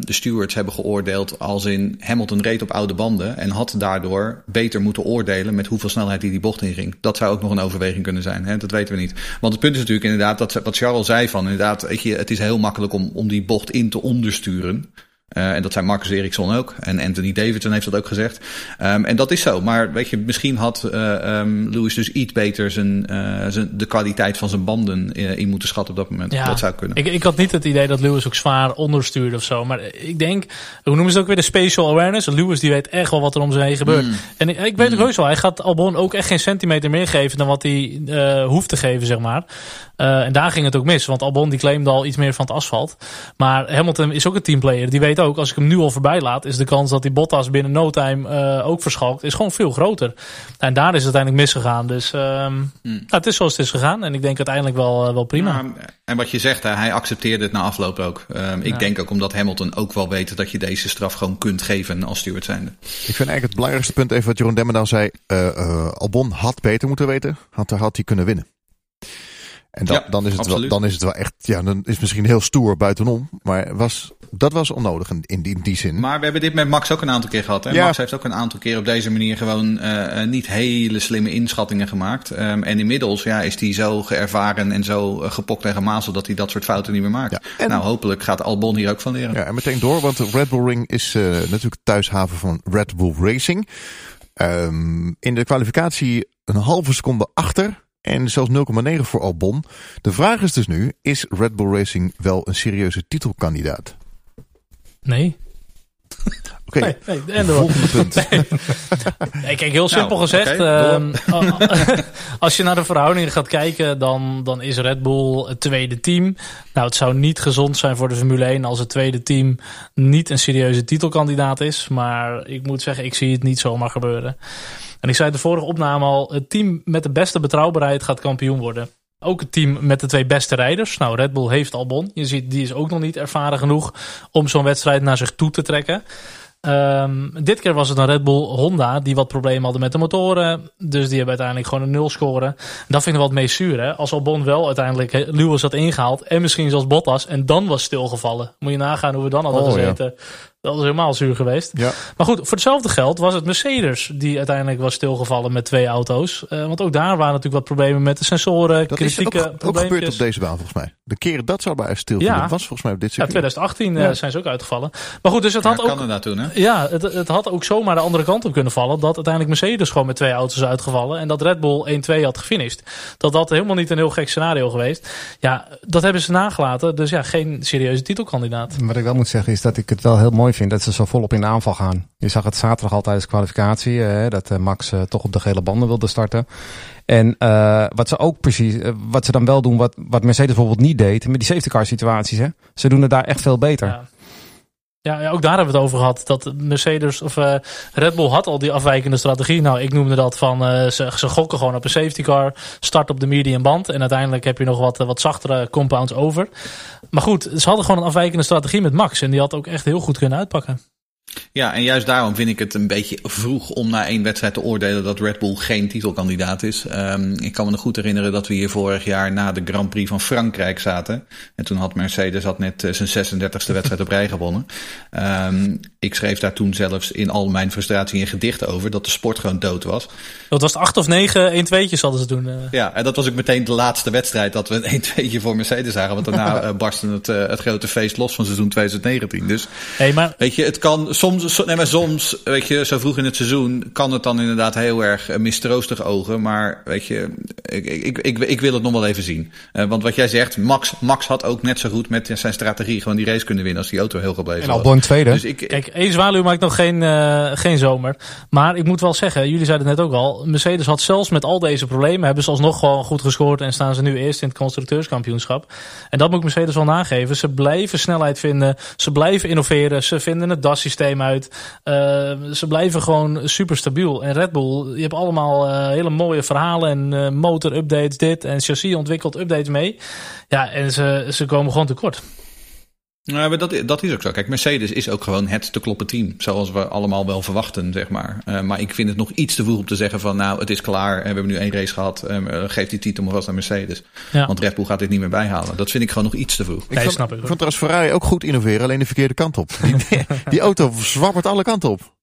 de stewards hebben geoordeeld als in Hamilton reed op oude banden en had daardoor beter moeten oordelen met hoeveel snelheid hij die bocht inging. Dat zou ook nog een overweging kunnen zijn. Hè? Dat weten we niet. Want het punt is natuurlijk inderdaad dat wat Charles zei van inderdaad, weet je, het is heel makkelijk om, om die bocht in te ondersturen. Uh, en dat zei Marcus Ericsson ook. En Anthony Davidson heeft dat ook gezegd. Um, en dat is zo. Maar weet je, misschien had uh, um, Lewis dus iets beter zijn, uh, zijn, de kwaliteit van zijn banden in moeten schatten op dat moment. Ja, dat zou kunnen. Ik, ik had niet het idee dat Lewis ook zwaar onderstuurde of zo. Maar ik denk, hoe noemen ze het ook weer, de special awareness. Lewis die weet echt wel wat er om zich heen gebeurt. Mm. En ik, ik weet mm. ook heus wel, hij gaat Albon ook echt geen centimeter meer geven dan wat hij hoeft te geven, zeg maar. en daar ging het ook mis. Want Albon die claimde al iets meer van het asfalt. Maar Hamilton is ook een teamplayer. Die weet weet ook, als ik hem nu al voorbij laat, is de kans dat die Bottas binnen no time uh, ook verschalkt, is gewoon veel groter. En daar is het uiteindelijk misgegaan. Dus um, mm. nou, het is zoals het is gegaan. En ik denk uiteindelijk wel, uh, wel prima. Nou, en wat je zegt, hè, hij accepteerde het na afloop ook. Um, ik ja. denk ook omdat Hamilton ook wel weet dat je deze straf gewoon kunt geven als steward zijnde. Ik vind eigenlijk het belangrijkste punt even wat Jeroen Demmer zei. Uh, Albon had beter moeten weten. Had, had hij kunnen winnen. En dan, ja, dan, is het wel, dan is het wel echt, ja, dan is het misschien heel stoer buitenom. Maar was, dat was onnodig in, in, die, in die zin. Maar we hebben dit met Max ook een aantal keer gehad. Hè? Ja. Max heeft ook een aantal keer op deze manier gewoon uh, niet hele slimme inschattingen gemaakt. Um, en inmiddels ja, is hij zo geërvaren en zo gepokt en gemazeld dat hij dat soort fouten niet meer maakt. Ja, en, nou, hopelijk gaat Albon hier ook van leren. Ja, en meteen door, want de Red Bull Ring is uh, natuurlijk thuishaven van Red Bull Racing. Um, in de kwalificatie een halve seconde achter en zelfs 0,9 voor Albon. De vraag is dus nu, is Red Bull Racing wel een serieuze titelkandidaat? Nee. Oké, okay. nee, nee, en volgende punt. (laughs) Nee. nee. kijk, heel simpel nou, gezegd. Okay, um, (laughs) als je naar de verhoudingen gaat kijken, dan, dan is Red Bull het tweede team. Nou, het zou niet gezond zijn voor de Formule 1 als het tweede team niet een serieuze titelkandidaat is. Maar ik moet zeggen, ik zie het niet zomaar gebeuren. En ik zei de vorige opname al, het team met de beste betrouwbaarheid gaat kampioen worden. Ook het team met de twee beste rijders. Nou, Red Bull heeft Albon. Je ziet, die is ook nog niet ervaren genoeg om zo'n wedstrijd naar zich toe te trekken. Um, dit keer was het een Red Bull Honda die wat problemen hadden met de motoren. Dus die hebben uiteindelijk gewoon een nul scoren. Dat vind ik wel het meest zuur. Hè? Als Albon wel uiteindelijk Lewis had ingehaald. En misschien zelfs Bottas. En dan was stilgevallen. Moet je nagaan hoe we dan hadden oh, gezeten. Ja. Dat was helemaal zuur geweest. Ja. Maar goed, voor hetzelfde geld was het Mercedes die uiteindelijk was stilgevallen met twee auto's. Uh, want ook daar waren natuurlijk wat problemen met de sensoren, dat kritieke is ook, ook gebeurd op deze baan volgens mij. De keren dat zou bij stil ja. was volgens mij op dit circuit. Ja, 2018 ja. Uh, zijn ze ook uitgevallen. Maar goed, dus het had ja, ook... Canada toen, hè? Ja, het, het had ook zomaar de andere kant op kunnen vallen. Dat uiteindelijk Mercedes gewoon met twee auto's uitgevallen. En dat Red Bull 1-2 had gefinished. Dat dat helemaal niet een heel gek scenario geweest. Ja, dat hebben ze nagelaten. Dus ja, geen serieuze titelkandidaat. Wat ik wel moet zeggen is dat ik het wel heel mooi vind dat ze zo volop in de aanval gaan. Je zag het zaterdag al tijdens kwalificatie, hè, dat uh, Max uh, toch op de gele banden wilde starten. En wat ze ook precies, wat ze dan wel doen, wat, wat Mercedes bijvoorbeeld niet deed, met die safety car situaties. Hè. Ze doen het daar echt veel beter. Ja, ook daar hebben we het over gehad. Dat Mercedes of uh, Red Bull had al die afwijkende strategie. Nou, ik noemde dat van ze, ze gokken gewoon op een safety car, start op de medium band en uiteindelijk heb je nog wat, wat zachtere compounds over. Maar goed, ze hadden gewoon een afwijkende strategie met Max en die had ook echt heel goed kunnen uitpakken. Ja, en juist daarom vind ik het een beetje vroeg om na één wedstrijd te oordelen dat Red Bull geen titelkandidaat is. Um, ik kan me nog goed herinneren dat we hier vorig jaar na de Grand Prix van Frankrijk zaten. En toen had Mercedes had net uh, zijn 36e wedstrijd op rij gewonnen. Um, ik schreef daar toen zelfs in al mijn frustratie een gedicht over dat de sport gewoon dood was. Dat was acht of negen 1 2tjes hadden ze toen. Uh... Ja, en dat was ook meteen de laatste wedstrijd dat we een (laughs) 1 2 voor Mercedes zagen. Want daarna uh, (laughs) barstte het, uh, het grote feest los van seizoen 2019. Dus hey, maar... weet je, het kan soms, nee, maar soms, weet je, zo vroeg in het seizoen kan het dan inderdaad heel erg mistroostig ogen. Maar weet je, ik, ik, ik, ik wil het nog wel even zien. Uh, want wat jij zegt, Max, Max had ook net zo goed met zijn strategie gewoon die race kunnen winnen als die auto heel gebleven en was. En al tweede. Dus ik, Kijk, één zwaluw maakt nog geen, uh, geen zomer. Maar ik moet wel zeggen, jullie zeiden het net ook al, Mercedes had zelfs met al deze problemen, hebben ze alsnog gewoon goed gescoord en staan ze nu eerst in het constructeurskampioenschap. En dat moet ik Mercedes wel nageven. Ze blijven snelheid vinden, ze blijven innoveren, ze vinden het DAS-systeem uit. Uh, ze blijven gewoon super stabiel. En Red Bull, je hebt allemaal uh, hele mooie verhalen en uh, motor-updates, dit en chassis ontwikkelt updates mee. Ja, en ze, ze komen gewoon tekort. Nou, maar dat, dat is ook zo. Kijk, Mercedes is ook gewoon het te kloppen team. Zoals we allemaal wel verwachten, zeg maar. Uh, maar ik vind het nog iets te vroeg om te zeggen van... nou, het is klaar en we hebben nu één race gehad. Uh, geef die titel maar vast aan Mercedes. Ja. Want Red Bull gaat dit niet meer bijhalen. Dat vind ik gewoon nog iets te vroeg. Ik vond, snap ik. vond trouwens Ferrari ook goed innoveren, alleen de verkeerde kant op. Die, die, (laughs) die auto zwabbert alle kanten op.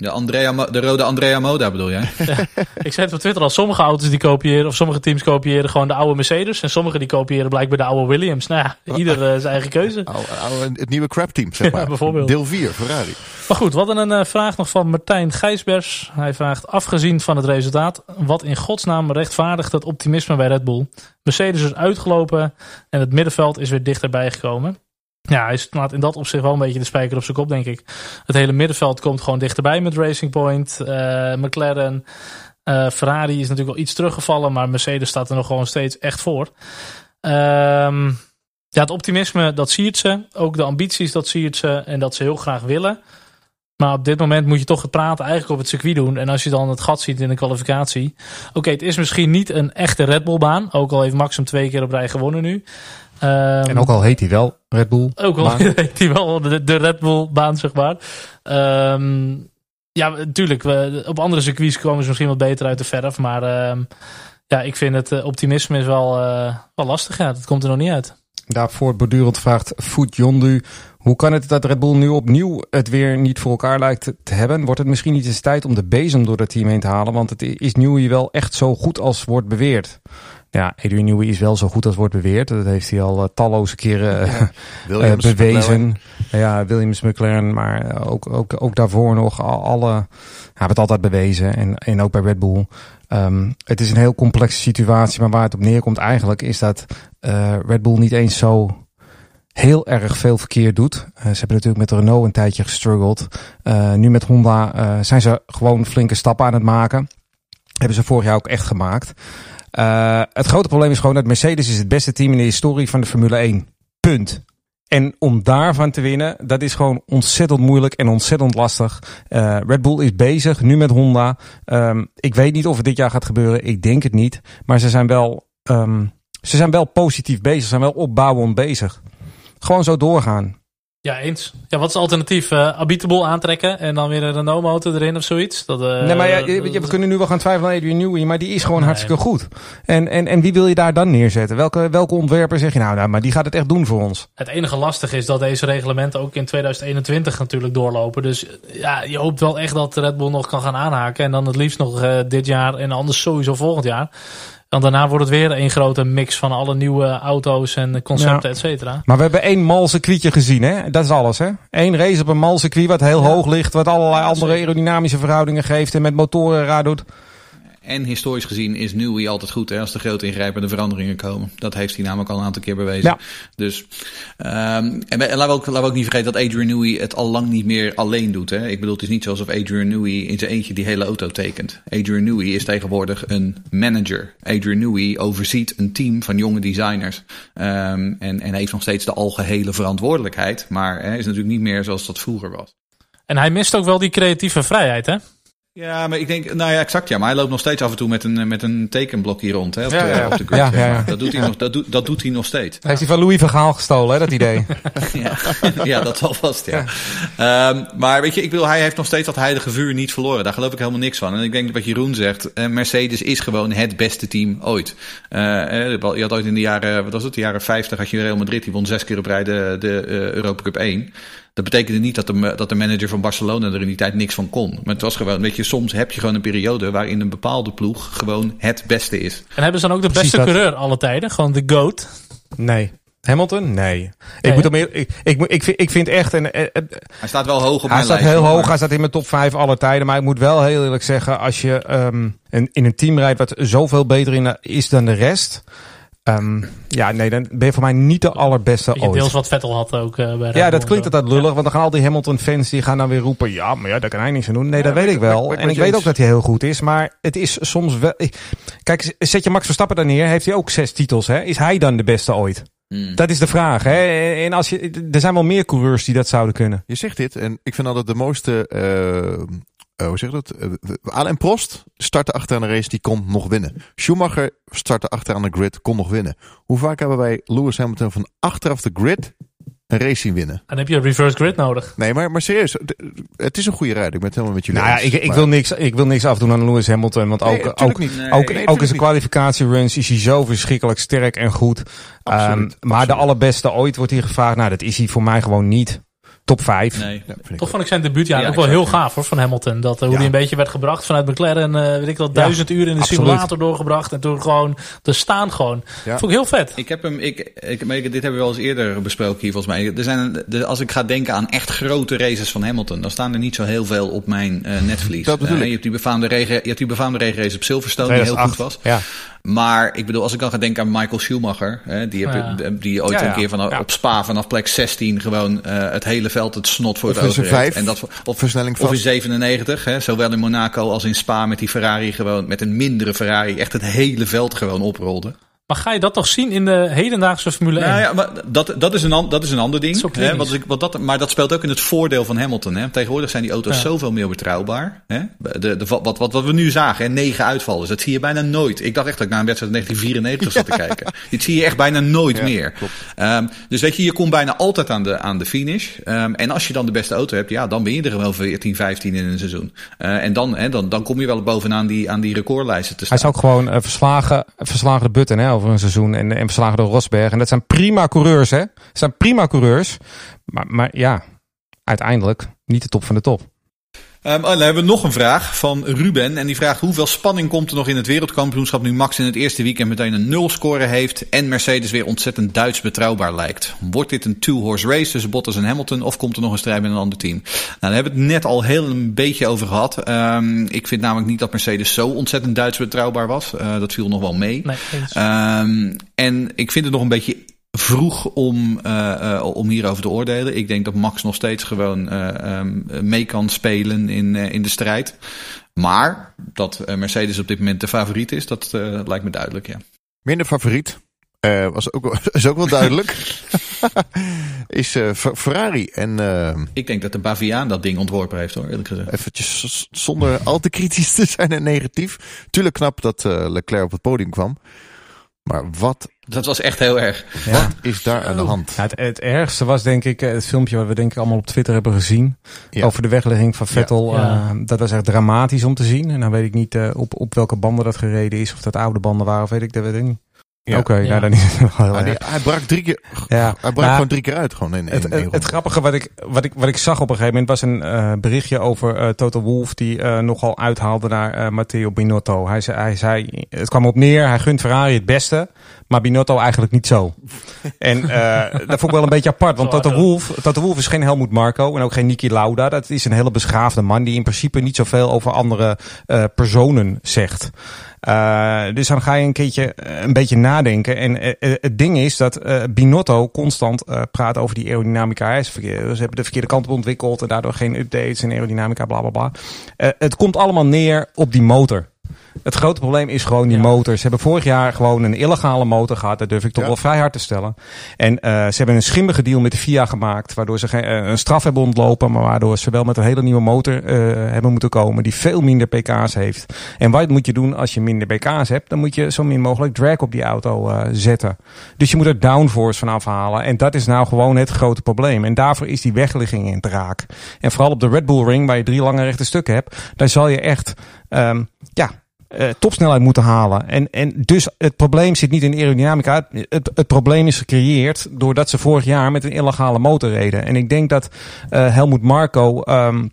De, Andrea, de rode Andrea Moda bedoel jij? Ja, ik zei het op Twitter al. Sommige auto's die kopiëren, of sommige teams kopiëren gewoon de oude Mercedes. En sommige die kopiëren blijkbaar de oude Williams. Nou ja, ieder uh, zijn eigen keuze. Oude, oude, het nieuwe crap team, zeg maar. Ja, bijvoorbeeld. Deel 4, Ferrari. Maar goed, wat een uh, vraag nog van Martijn Gijsbers. Hij vraagt, afgezien van het resultaat, wat in godsnaam rechtvaardigt het optimisme bij Red Bull? Mercedes is uitgelopen en het middenveld is weer dichterbij gekomen. Ja, hij slaat in dat opzicht wel een beetje de spijker op zijn kop, denk ik. Het hele middenveld komt gewoon dichterbij met Racing Point, uh, McLaren. Uh, Ferrari is natuurlijk wel iets teruggevallen, maar Mercedes staat er nog gewoon steeds echt voor. Um, Ja, het optimisme, dat siert ze. Ook de ambities, dat siert ze. En dat ze heel graag willen. Maar op dit moment moet je toch het praten eigenlijk op het circuit doen. En als je dan het gat ziet in de kwalificatie. Oké, het is misschien niet een echte Red Bull baan. Ook al heeft Max hem twee keer op rij gewonnen nu. Ehm, En ook al heet hij wel Red Bull. ook al (laughs) heet hij wel de, de Red Bull baan, zeg maar. Ehm, ja, natuurlijk. Op andere circuits komen ze misschien wat beter uit de verf. Maar ehm, ja, ik vind het eh, optimisme is wel, eh, wel lastig. Ja, dat komt er nog niet uit. Daarvoor bordurend vraagt Food. Hoe kan het dat Red Bull nu opnieuw het weer niet voor elkaar lijkt te hebben? Wordt het misschien niet eens tijd om de bezem door het team heen te halen? Want het is Newey wel echt zo goed als wordt beweerd. Ja, Adrian Newey is wel zo goed als wordt beweerd. Dat heeft hij al eh, talloze keren eh, Williams, eh, bewezen. McLaren. Ja, Williams, McLaren, maar ook, ook, ook daarvoor nog al- alle. Ja, hebben het altijd bewezen. En, en ook bij Red Bull. Ehm, het is een heel complexe situatie, maar waar het op neerkomt eigenlijk is dat Red Bull niet eens zo heel erg veel verkeerd doet. Ze hebben natuurlijk met Renault een tijdje gestruggeld. Nu met Honda zijn ze gewoon flinke stappen aan het maken. Hebben ze vorig jaar ook echt gemaakt. Eh, het grote probleem is gewoon dat Mercedes is het beste team in de historie van de Formule 1. Punt. En om daarvan te winnen, dat is gewoon ontzettend moeilijk en ontzettend lastig. Eh, Red Bull is bezig, nu met Honda. Ehm, ik weet niet of het dit jaar gaat gebeuren. Ik denk het niet. Maar ze zijn wel, ehm, ze zijn wel positief bezig. Ze zijn wel opbouwend bezig. Gewoon zo doorgaan. Ja, eens. Ja, wat is het alternatief? Abitable aantrekken en dan weer een Renault motor erin of zoiets? Dat, eh, nee, maar ja, je- we kunnen nu wel gaan twijfelen aan Adrian Newey, maar die is gewoon Nee. hartstikke goed. En, en, en wie wil je daar dan neerzetten? Welke, welke ontwerper zeg je nou, nou, maar die gaat het echt doen voor ons? Het enige lastige is dat deze reglementen ook in 2021 natuurlijk doorlopen. Dus ja, je hoopt wel echt dat Red Bull nog kan gaan aanhaken. En dan het liefst nog eh, dit jaar en anders sowieso volgend jaar. Want daarna wordt het weer een grote mix van alle nieuwe auto's en concepten, Ja. et cetera. Maar we hebben één mal circuitje gezien, hè? Dat is alles, hè? Eén race op een mal circuit wat heel hoog ligt, wat allerlei andere aerodynamische verhoudingen geeft en met motoren raar doet. En historisch gezien is Newey altijd goed hè, als er grote ingrijpende veranderingen komen. Dat heeft hij namelijk al een aantal keer bewezen. Ja. Dus, ehm, en, en laten, we ook, laten we ook niet vergeten dat Adrian Newey het al lang niet meer alleen doet. Hè. Ik bedoel, het is niet zoals of Adrian Newey in zijn eentje die hele auto tekent. Adrian Newey is tegenwoordig een manager. Adrian Newey overziet een team van jonge designers. Ehm, en, en heeft nog steeds de algehele verantwoordelijkheid. Maar hè, is natuurlijk niet meer zoals dat vroeger was. En hij mist ook wel die creatieve vrijheid, hè? Ja, maar ik denk, nou ja, exact ja. Maar hij loopt nog steeds af en toe met een, met een tekenblok hier rond hè, op, Ja, de, ja. op de. Ja, ja. Dat, doet hij nog, dat, doet, dat doet hij nog steeds. Heeft hij van Louis Vergaal gestolen, hè, dat idee? (laughs) Ja, ja dat zal vast, ja. Ehm, maar weet je, ik wil, hij heeft nog steeds dat heilige vuur niet verloren. Daar geloof ik helemaal niks van. En ik denk dat wat Jeroen zegt, eh, Mercedes is gewoon het beste team ooit. Eh, eh, je had ooit in de jaren, wat was het, de jaren 50, had je Real Madrid, die won zes keer op rij de, de Europa Cup 1. Dat betekende niet dat de, dat de manager van Barcelona er in die tijd niks van kon. Maar het was gewoon, weet je, soms heb je gewoon een periode waarin een bepaalde ploeg gewoon het beste is. En hebben ze dan ook de Precies beste dat. coureur alle tijden? Gewoon de GOAT? Nee. Hamilton? Nee. Ik, moet hem ik, ik, ik, vind, ik vind echt... Een, eh, eh, Hij staat wel hoog op hij mijn staat lijst. heel hoor, hoog, maar- hij staat in mijn top 5 aller tijden. Maar ik moet wel heel eerlijk zeggen, als je ehm, een, in een team rijdt wat zoveel beter in, is dan de rest... ehm, ja, nee, dan ben je voor mij niet de allerbeste ooit. deels wat Vettel had ook eh, bij Ja, dat klinkt zo. altijd lullig, want dan gaan al die Hamilton-fans die gaan dan weer roepen: ja, maar ja, daar kan hij niks aan doen. Nee, dat weet ik wel. en ik weet ook dat hij heel goed is, maar het is soms wel. Kijk, zet je Max Verstappen daar neer, heeft hij ook zes titels. Hè? Is hij dan de beste ooit? Hmm. Dat is de vraag. Hè? En als je, er zijn wel meer coureurs die dat zouden kunnen. Je zegt dit en ik vind altijd de mooiste. eh, eh, hoe zeg je dat? Uh, Alain Prost startte achteraan de race, die kon nog winnen. Schumacher startte achteraan de grid, kon nog winnen. Hoe vaak hebben wij Lewis Hamilton van achteraf de grid een race zien winnen? Dan heb je een reverse grid nodig. Nee, maar, maar serieus, het is een goede rijder. Ik ben het helemaal met jullie Nou ja, eens. ik, ik, Maar- wil niks, ik wil niks afdoen aan Lewis Hamilton. Want ook, ook, niet. Nee, ook, nee, ook in zijn kwalificatieruns is hij zo verschrikkelijk sterk en goed. Absoluut, Ehm, maar de allerbeste ooit wordt hier gevraagd. Nou, dat is hij voor mij gewoon niet. Top 5. Nee. Ja, Toch vond ik zijn debuutjaar Ja, ook wel heel gaaf hoor, van Hamilton. Dat, eh, hoe Ja. hij een beetje werd gebracht vanuit McLaren. eh weet ik wel, duizend uur in de absoluut. simulator doorgebracht. En toen gewoon te staan gewoon. Ja. Vond ik heel vet. Ik heb hem, ik, ik, maar ik- dit hebben we wel eens eerder besproken hier volgens mij. Er zijn, de, als ik ga denken aan echt grote races van Hamilton, dan staan er niet zo heel veel op mijn eh netvlies. Dat bedoel ik. je hebt die befaamde regen, je hebt die befaamde regenrace op Silverstone die heel goed was. Ja. Maar ik bedoel, als ik dan ga denken aan Michael Schumacher, hè, die, heb, Ja. je- die ooit Ja, ja. een keer van, Ja. op Spa vanaf plek 16 gewoon eh, het hele veld het snot voor Of het ogen En dat, of, versnelling of in vast. 97, hè, zowel in Monaco als in Spa met die Ferrari gewoon met een mindere Ferrari echt het hele veld gewoon oprolde. Maar ga je dat toch zien in de hedendaagse Formule 1? Nou ja, maar dat, dat, is een, dat is een ander ding. Dat hè, wat ik, wat dat, maar dat speelt ook in het voordeel van Hamilton. Hè. Tegenwoordig zijn die auto's Ja. zoveel meer betrouwbaar. Hè. De, de, wat, wat, wat we nu zagen, hè, negen uitvallers, dat zie je bijna nooit. Ik dacht echt dat ik naar een wedstrijd 1994 zat te (laughs) kijken. Dit zie je echt bijna nooit Ja, meer. Ehm, dus weet je, je komt bijna altijd aan de, aan de finish. Ehm, en als je dan de beste auto hebt, ja, dan ben je er wel 14, 15 in een seizoen. Eh, en dan, hè, dan, dan kom je wel bovenaan die, aan die recordlijsten te staan. Hij is ook gewoon verslagen, verslagen de Button hè, over een seizoen en, en verslagen door Rosberg. En dat zijn prima coureurs, hè? Dat zijn prima coureurs. Maar, maar ja, uiteindelijk niet de top van de top. Oh, dan hebben we nog een vraag van Ruben. En die vraagt hoeveel spanning komt er nog in het wereldkampioenschap nu Max in het eerste weekend meteen een nul score heeft en Mercedes weer ontzettend Duits betrouwbaar lijkt. Wordt dit een two-horse race tussen Bottas en Hamilton of komt er nog een strijd met een ander team? Nou, daar hebben we het net al heel een beetje over gehad. Ehm, ik vind namelijk niet dat Mercedes zo ontzettend Duits betrouwbaar was. Eh, dat viel nog wel mee. Nee. Ehm, en ik vind het nog een beetje vroeg om, eh, eh, om hierover te oordelen. Ik denk dat Max nog steeds gewoon eh, ehm, mee kan spelen in, in de strijd. Maar dat Mercedes op dit moment de favoriet is, dat lijkt me duidelijk, ja. Minder favoriet. was ook, (laughs) is ook wel duidelijk. (laughs) is Fer- Ferrari. En Ik denk dat de Baviaan dat ding ontworpen heeft, hoor, eerlijk gezegd. eventjes zonder al te kritisch te zijn en negatief. Tuurlijk knap dat Leclerc op het podium kwam. Maar wat Dat was echt heel erg. Ja. is daar aan de hand? Ja, het, het ergste was denk ik eh, het filmpje wat we denk ik allemaal op Twitter hebben gezien. Ja. Over de weglegging van Vettel. Ja. eh, dat was echt dramatisch om te zien. En dan weet ik niet eh, op, op welke banden dat gereden is. Of dat oude banden waren of weet ik dat weet ik niet. Ja. Oké, Ja. nou dan is het wel heel die- erg. hij brak drie keer, Ja. hij brak Maar- gewoon drie keer uit. Gewoon in, in Het, één het, grappige wat ik, wat, ik, wat ik zag op een gegeven moment was een eh, berichtje over eh Toto Wolff die eh, nogal uithaalde naar eh, Matteo Binotto. Hij zei, hij zei, het kwam op neer, hij gunt Ferrari het beste, maar Binotto eigenlijk niet zo. (laughs) en eh, dat vond ik wel een beetje apart, want Zo hard, Toto hè? Wolff, Toto Wolff is geen Helmut Marco en ook geen Niki Lauda. Dat is een hele beschaafde man die in principe niet zoveel over andere eh, personen zegt. Eh, dus dan ga je een keertje eh, een beetje nadenken. En eh, het ding is dat Binotto constant praat over die aerodynamica. Ze hebben de verkeerde kant op ontwikkeld en daardoor geen updates en aerodynamica, bla bla bla. Het komt allemaal neer op die motor. Het grote probleem is gewoon die Ja. motor. Ze hebben vorig jaar gewoon een illegale motor gehad. Dat durf ik toch Ja. wel vrij hard te stellen. En eh, ze hebben een schimmige deal met de FIA gemaakt. Waardoor ze geen, eh, een straf hebben ontlopen. Maar waardoor ze wel met een hele nieuwe motor eh, hebben moeten komen. Die veel minder pk's heeft. En wat moet je doen als je minder pk's hebt? Dan moet je zo min mogelijk drag op die auto zetten. Dus je moet er downforce van afhalen. En dat is nou gewoon het grote probleem. En daarvoor is die wegligging in het raak. En vooral op de Red Bull Ring, waar je drie lange rechte stukken hebt. Daar zal je echt, ehm, ja, eh, topsnelheid moeten halen. En, en dus het probleem zit niet in aerodynamica. Het, het probleem is gecreëerd doordat ze vorig jaar met een illegale motor reden. En ik denk dat eh Helmoet Marco. ehm,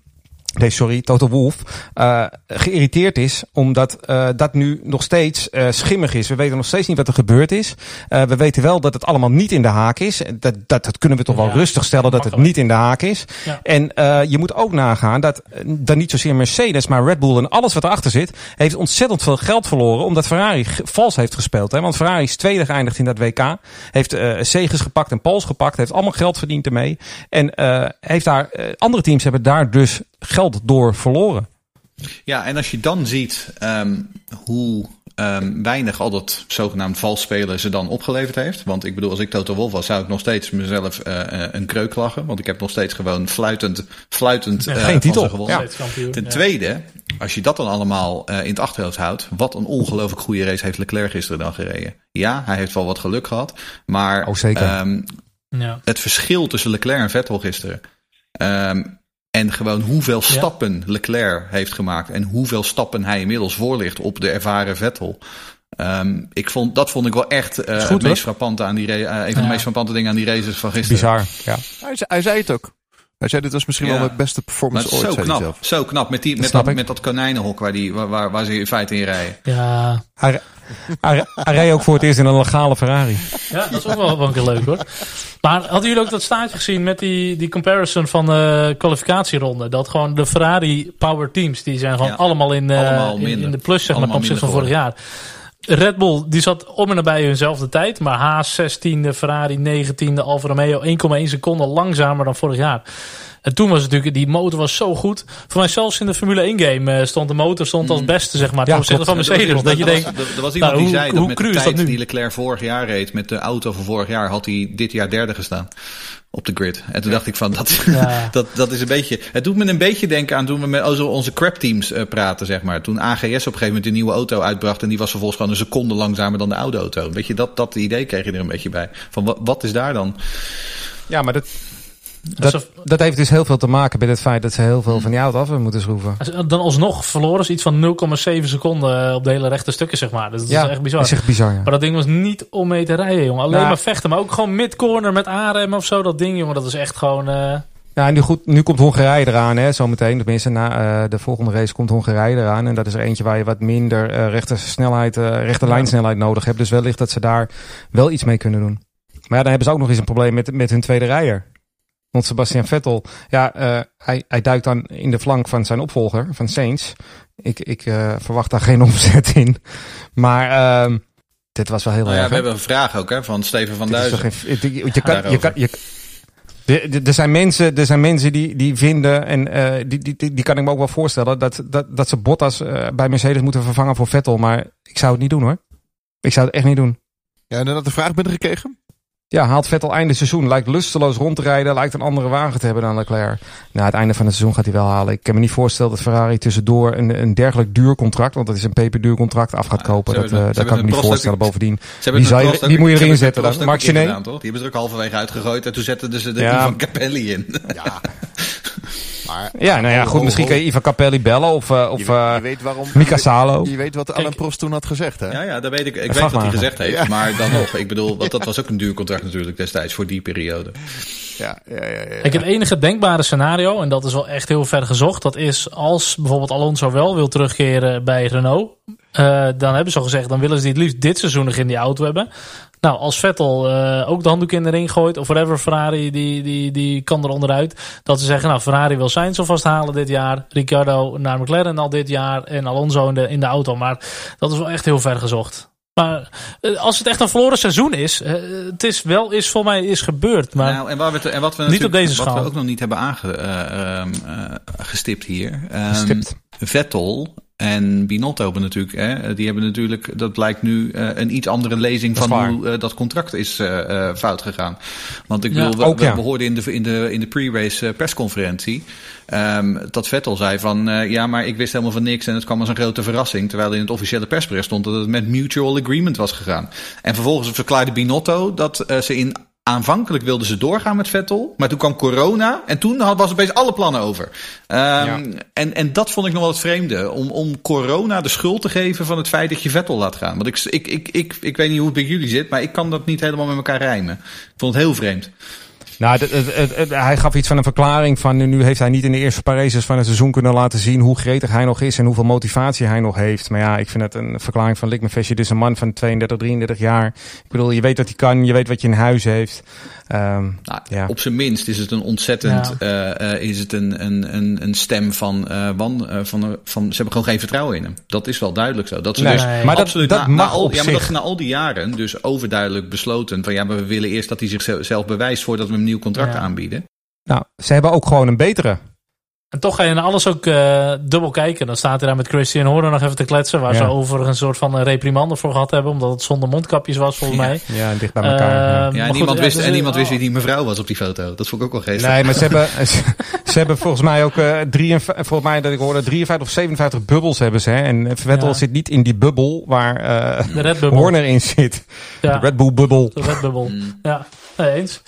Nee, sorry, Toto Wolf. eh geïrriteerd is omdat eh, dat nu nog steeds eh, schimmig is. We weten nog steeds niet wat er gebeurd is. We weten wel dat het allemaal niet in de haak is. Dat, dat, dat kunnen we toch wel Ja, rustig stellen dat het niet in de haak is. Ja. En je moet ook nagaan dat dan niet zozeer Mercedes, maar Red Bull en alles wat erachter zit, heeft ontzettend veel geld verloren omdat Ferrari vals heeft gespeeld. Hè? Want Ferrari is tweede geëindigd in dat WK, heeft zegens gepakt en pols gepakt, heeft allemaal geld verdiend ermee. En heeft daar, andere teams hebben daar dus geld door verloren. Ja, en als je dan ziet ehm, hoe ehm, weinig al dat zogenaamd vals spelen ze dan opgeleverd heeft. Want ik bedoel, als ik Toto Wolff was, zou ik nog steeds mezelf eh, eh, een kreuk lachen. Want ik heb nog steeds gewoon fluitend, fluitend Ja, eh, geen titel. gewonnen. Ja. Kampioen, Ten ja. tweede, als je dat dan allemaal eh, in het achterhoofd houdt, wat een ongelooflijk goede race heeft Leclerc gisteren dan gereden. Ja, hij heeft wel wat geluk gehad, maar Oh, zeker. ehm, Ja. het verschil tussen Leclerc en Vettel gisteren. ehm, en gewoon hoeveel stappen Leclerc heeft gemaakt. En hoeveel stappen hij inmiddels voor ligt op de ervaren Vettel. Ehm, ik vond, dat vond ik wel echt eh, goed, het meest frappante aan die eh, een van de meest frappante dingen aan die races van gisteren. Bizar. Ja. Hij, zei- hij zei het ook. Hij zei dit was misschien Ja. wel mijn beste performance ooit, zo zei hij knap. zelf. Zo knap. Met, die, met, dat, met dat konijnenhok waar, die, waar, waar, waar ze in feite in rijden. Ja. Hij, hij, hij reed ook voor het eerst in een legale Ferrari. ja, dat is ook wel, wel een keer leuk hoor. Maar hadden jullie ook dat staartje gezien met die, die comparison van de kwalificatieronde? Dat gewoon de Ferrari power teams, die zijn gewoon Ja. allemaal, in, eh, Allemaal in, in de plus zeg maar, ten opzichte van vorig jaar. Red Bull die zat om en nabij hunzelfde tijd. Maar Haas 16e, Ferrari 19e, Alfa Romeo 1,1 seconde langzamer dan vorig jaar. En toen was het natuurlijk, die motor was zo goed. Voor mij zelfs in de Formule 1 game eh, stond de motor stond als beste, zeg maar, Ja, opzichte van Er was Mercedes. iemand- Dat je er was- denkt, er- er was iemand nou, die hoe- zei dat hoe met de dat tijd nu? die Leclerc vorig jaar reed, met de auto van vorig jaar, had hij dit jaar derde gestaan op de grid. En toen dacht ik van, dat, Ja. (laughs) dat, dat is een beetje... Het doet me een beetje denken aan toen we met onze, onze crap teams eh, praten, zeg maar. Toen AGS op een gegeven moment een nieuwe auto uitbracht en die was vervolgens gewoon een seconde langzamer dan de oude auto. Weet je, dat, dat idee kreeg je er een beetje bij. Van, wat, wat is daar dan? Ja, maar dat, dat, dat heeft dus heel veel te maken met het feit dat ze heel veel van die auto af moeten schroeven. Dan alsnog verloren ze iets van 0,7 seconden op de hele rechte stukken, zeg maar. Dus dat ja, is echt bizar. is echt bizar, ja. Maar dat ding was niet om mee te rijden, jongen. Alleen Nou, maar vechten. Maar ook gewoon mid-corner met aanremmen of zo. Dat ding, jongen, dat is echt gewoon... eh, Ja, nu, goed, nu komt Hongarije eraan, hè, zometeen. Tenminste, na eh, de volgende race komt Hongarije eraan. En dat is er eentje waar je wat minder eh rechte, snelheid, eh, rechte lijnsnelheid nodig hebt. Dus wellicht dat ze daar wel iets mee kunnen doen. Maar ja, dan hebben ze ook nog eens een probleem met, met hun tweede rijder. Want Sebastian Vettel, ja, eh, hij, hij duikt dan in de flank van zijn opvolger, van Sainz. Ik, ik eh, verwacht daar geen (laughs) omzet in. Maar ehm, dit was wel heel Nou ja, erg. we hebben een vraag ook hè, van Steven van Duizen. toch geen, je, je, kan, je daarover. kan, je, er- zijn mensen, er zijn mensen die, die vinden, en eh, die, die, die, die kan ik me ook wel voorstellen, dat, dat, dat ze Bottas bij Mercedes moeten vervangen voor Vettel. Maar ik zou het niet doen hoor. Ik zou het echt niet doen. Ja, en dan had de vraag binnengekregen. Ja, haalt Vettel einde seizoen. Lijkt lusteloos rond te rijden. Lijkt een andere wagen te hebben dan Leclerc. Nou, het einde van het seizoen gaat hij wel halen. Ik kan me niet voorstellen dat Ferrari tussendoor een, een dergelijk duur contract, want dat is een peperduur contract, af gaat Ja, kopen. Dat, eh, dat kan ik me niet voorstellen. Bovendien, Die zou je- die moet je erin zetten dan. Mark gedaan, toch? Die hebben ze er ook halverwege uitgegooid en toen zetten ze de Ja. Ivan Capelli in. Ja. (laughs) maar ja, nou ja, Ho, goed. ho, Misschien ho. kan je Ivan Capelli bellen of, eh, je, of weet- eh, je weet waarom. Mika je, Salo. weet- je weet wat Alain Kijk. Prost toen had gezegd, hè? Ja, ja, dat weet ik. Ik weet wat hij gezegd heeft. Ja. Maar dan (laughs) nog, ik bedoel, want dat was ook een duur contract natuurlijk destijds voor die periode. Ja, ja, ja. ja, ja. Kijk, het enige denkbare scenario, en dat is wel echt heel ver gezocht, dat is als bijvoorbeeld Alonso wel wil terugkeren bij Renault, eh, dan hebben ze al gezegd, dan willen ze die het liefst dit seizoen nog in die auto hebben. Nou, als Vettel eh, ook de handdoek in de ring gooit, of whatever, Ferrari die, die, die kan er onderuit. Dat ze zeggen, nou, Ferrari wil Sainz alvast halen dit jaar, Ricciardo naar McLaren al dit jaar en Alonso in de, in de auto. Maar dat is wel echt heel ver gezocht. Maar eh, als het echt een verloren seizoen is, eh, het is wel is voor mij is gebeurd. Maar nou, en, waar we, en wat we Niet op deze wat we schaal. ook nog niet hebben aangestipt hier. Ehm, Gestipt. Vettel en Binotto hebben natuurlijk, hè, die hebben natuurlijk, dat blijkt nu eh, een iets andere lezing Dat van hoe eh, dat contract is eh, fout gegaan. Want ik bedoel, we, ook we, ja. we hoorden in de, in de, in de pre-race persconferentie ehm, dat Vettel zei van, ja, maar ik wist helemaal van niks en het kwam als een grote verrassing. Terwijl in het officiële persbericht stond dat het met mutual agreement was gegaan. En vervolgens verklaarde Binotto dat ze in Aanvankelijk wilden ze doorgaan met Vettel, maar toen kwam corona en toen had- was opeens alle plannen over. Ehm, en, en dat vond ik nog wel het vreemde, om, om corona de schuld te geven van het feit dat je Vettel laat gaan. Want ik, ik, ik, ik, ik weet niet hoe het bij jullie zit, maar ik kan dat niet helemaal met elkaar rijmen. Ik vond het heel vreemd. Nou, het- het- het- het- hij gaf iets van een verklaring van nu- heeft hij niet in de eerste paar races van het seizoen kunnen laten zien hoe gretig hij nog is en hoeveel motivatie hij nog heeft. Maar ja, ik vind het een verklaring van Likmefestje. Dit is een man van 32, 33 jaar. Ik bedoel, je weet wat hij kan, je weet wat je in huis heeft. Ehm, Nou, Ja. Op zijn minst is het een ontzettend, Ja. eh, eh, is het een, een, een, een stem van, eh, wan, eh, van, van, ze hebben gewoon geen vertrouwen in hem. Dat is wel duidelijk zo. Dat ze Nee, dus maar dat- absoluut dat na, mag na al, op ja, maar dat zich. ze na al die jaren dus overduidelijk besloten van ja, maar we willen eerst dat hij zichzelf bewijst voordat we hem nieuw contract Ja. aanbieden. nou, ze hebben ook gewoon een betere. En toch ga je naar alles ook eh, dubbel kijken. Dan staat hij daar met Christian Horner nog even te kletsen. Waar Ja. ze over een soort van een reprimande voor gehad hebben. Omdat het zonder mondkapjes was volgens Ja. mij. Ja, dicht bij elkaar. ja. Eh, Ja, maar en goed, niemand, ja, wist, dus, en eh, niemand wist oh. wie die mevrouw was op die foto. Dat vond ik ook wel geestig. Nee, maar ze (laughs) hebben, ze, ze hebben volgens mij ook eh 53, volgens mij dat ik hoorde 53 of 57 bubbels hebben ze. Hè? En Vettel Ja. zit niet in die bubbel waar eh De. Horner in zit. Ja, De Red Bull bubbel. de Red Bull. Mm. Ja, nee, eens.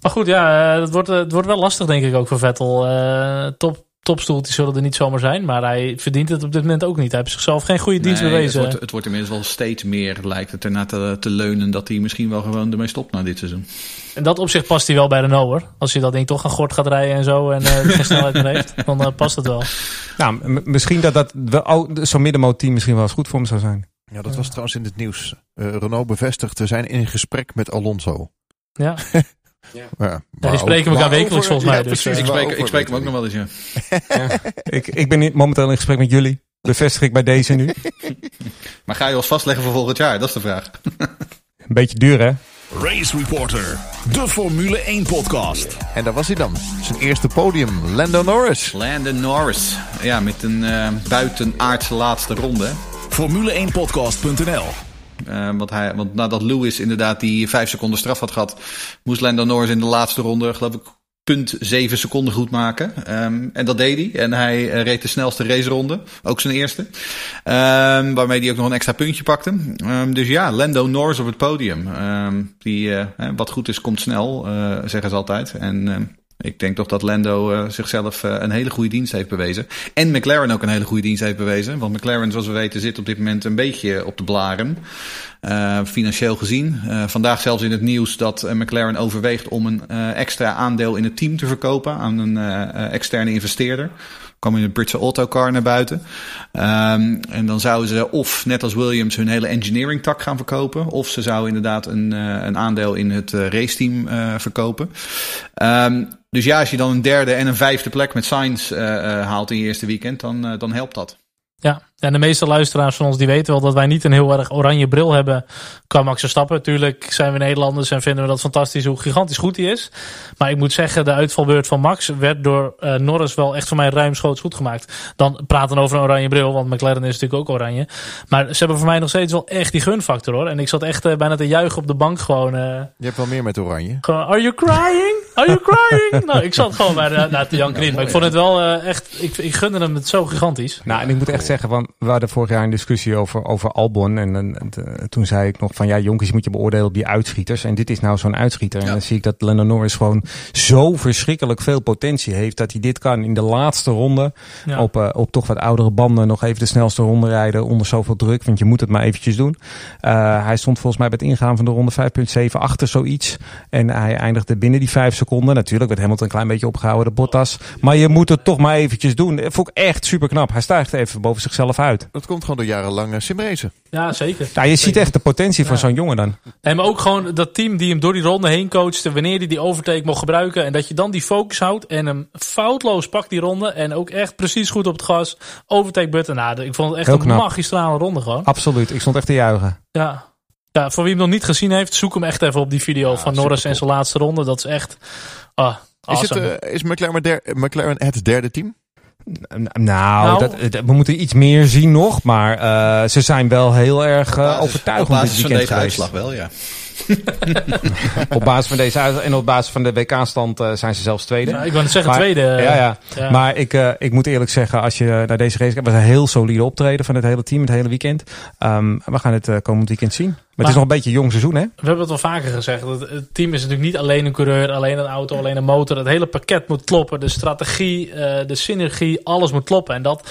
Maar goed, ja, eh, het wordt, eh, het wordt wel lastig denk ik ook voor Vettel. Eh top, topstoeltjes zullen er niet zomaar zijn. Maar hij verdient het op dit moment ook niet. Hij heeft zichzelf geen goede dienst Nee, bewezen. Het wordt, het wordt inmiddels wel steeds meer, lijkt het ernaar te, te leunen, dat hij misschien wel gewoon ermee stopt na dit seizoen. In dat opzicht past hij wel bij Renault hoor. Als je dat ding toch aan gort gaat rijden en zo. En eh, geen snelheid meer heeft. Dan eh, past het wel. Nou, misschien dat dat zo'n middenmoot-team misschien wel eens goed voor hem zou zijn. Ja, dat was trouwens in het nieuws. Eh, Renault bevestigt, we zijn in gesprek met Alonso. Ja. (laughs) Ja, Ja, maar die spreken elkaar maar wekelijks volgens mij. ja, dus, precies, eh, Ik spreek, ik spreek hem ook nog we wel eens, ja. (laughs) ik, ik ben momenteel in gesprek met jullie. Bevestig ik bij deze nu. (laughs) Maar ga je ons vastleggen voor volgend jaar? Dat is de vraag. (laughs) Een beetje duur, hè? Race Reporter, de Formule 1 podcast. En daar was hij dan. Zijn eerste podium, Lando Norris. Landon Norris. Ja, met een uh, buitenaardse laatste ronde. Formule1podcast.nl uh, want, hij, want nadat Lewis inderdaad die vijf seconden straf had gehad, moest Lando Norris in de laatste ronde, geloof ik, punt 7 seconden goed maken. Um, en dat deed hij. En hij uh, reed de snelste raceronde. Ook zijn eerste. Um, waarmee hij ook nog een extra puntje pakte. Um, dus ja, Lando Norris op het podium. die, uh, wat goed is, komt snel, zeggen ze altijd. En ik denk toch dat Lando uh, zichzelf uh, een hele goede dienst heeft bewezen. En McLaren ook een hele goede dienst heeft bewezen. Want McLaren, zoals we weten, zit op dit moment een beetje op de blaren. Uh, financieel gezien. vandaag zelfs in het nieuws dat McLaren overweegt om een extra aandeel in het team te verkopen aan een externe investeerder kwam in de Britse Autocar naar buiten. Um, en dan zouden ze of, net als Williams, hun hele engineering tak gaan verkopen. Of ze zouden inderdaad een, een aandeel in het uh, raceteam verkopen. Um, dus ja, als je dan een derde en een vijfde plek met Sainz haalt in je eerste weekend, dan, dan helpt dat. Ja, en de meeste luisteraars van ons die weten wel dat wij niet een heel erg oranje bril hebben qua Max Verstappen. Tuurlijk zijn we Nederlanders en vinden we dat fantastisch hoe gigantisch goed hij is. Maar ik moet zeggen, de uitvalbeurt van Max werd door uh, Norris wel echt voor mij ruimschoots goed gemaakt. Dan praten over een oranje bril, want McLaren is natuurlijk ook oranje. Maar ze hebben voor mij nog steeds wel echt die gunfactor hoor. En ik zat echt uh, bijna te juichen op de bank gewoon. Uh, Je hebt wel meer met oranje. Gewoon, are you crying? Are you crying? (laughs) nou, ik zat gewoon bij de, nou, te janken in. Maar ik vond het wel echt, ik, ik gunde hem het zo gigantisch. Nou, en ik moet echt zeggen, want we hadden vorig jaar een discussie over, over Albon. En, en, en toen zei ik nog van ja, je moet je beoordelen op die uitschieters. En dit is nou zo'n uitschieter. Ja. En dan zie ik dat Lando Norris gewoon zo verschrikkelijk veel potentie heeft. Dat hij dit kan in de laatste ronde. Ja. Op, uh, op toch wat oudere banden nog even de snelste ronde rijden. Onder zoveel druk. Want je moet het maar eventjes doen. Uh, hij stond volgens mij bij het ingaan van de ronde 5.7 achter zoiets. En hij eindigde binnen die vijf seconden. Natuurlijk werd Hamilton een klein beetje opgehouden, de Bottas. Maar je moet het toch maar eventjes doen. Dat vond ik echt super knap. Hij stijgt even boven zichzelf uit. Dat komt gewoon door jarenlang simracen. Ja, zeker. Ja, je ziet echt de potentie van ja. zo'n jongen dan. En maar ook gewoon dat team die hem door die ronde heen coachte, wanneer hij die overtake mocht gebruiken. En dat je dan die focus houdt en hem foutloos pakt die ronde. En ook echt precies goed op het gas. Overtake button. Nou, ik vond het echt Heel een knap. magistrale ronde gewoon. Absoluut. Ik stond echt te juichen. Ja. Ja, voor wie hem nog niet gezien heeft, zoek hem echt even op die video van Norris en zijn laatste ronde. Dat is echt. Ah, awesome. Is, het, uh, is McLaren, der, McLaren het derde team? Nou, nou dat, we moeten iets meer zien nog. Maar uh, ze zijn wel heel erg uh, overtuigend op dit weekend van deze geweest. uitslag wel, ja. (laughs) op basis van deze en op basis van de WK-stand uh, zijn ze zelfs tweede. Ik wil het zeggen maar, tweede. Ja, ja. ja. Maar ik, uh, ik moet eerlijk zeggen, als je naar deze race kijkt, was een heel solide optreden van het hele team, het hele weekend. Um, we gaan het uh, komend weekend zien. Maar, maar, het is nog een beetje een jong seizoen, hè? We hebben het wel vaker gezegd. Het team is natuurlijk niet alleen een coureur, alleen een auto, alleen een motor. Het hele pakket moet kloppen. De strategie, de synergie, alles moet kloppen. En dat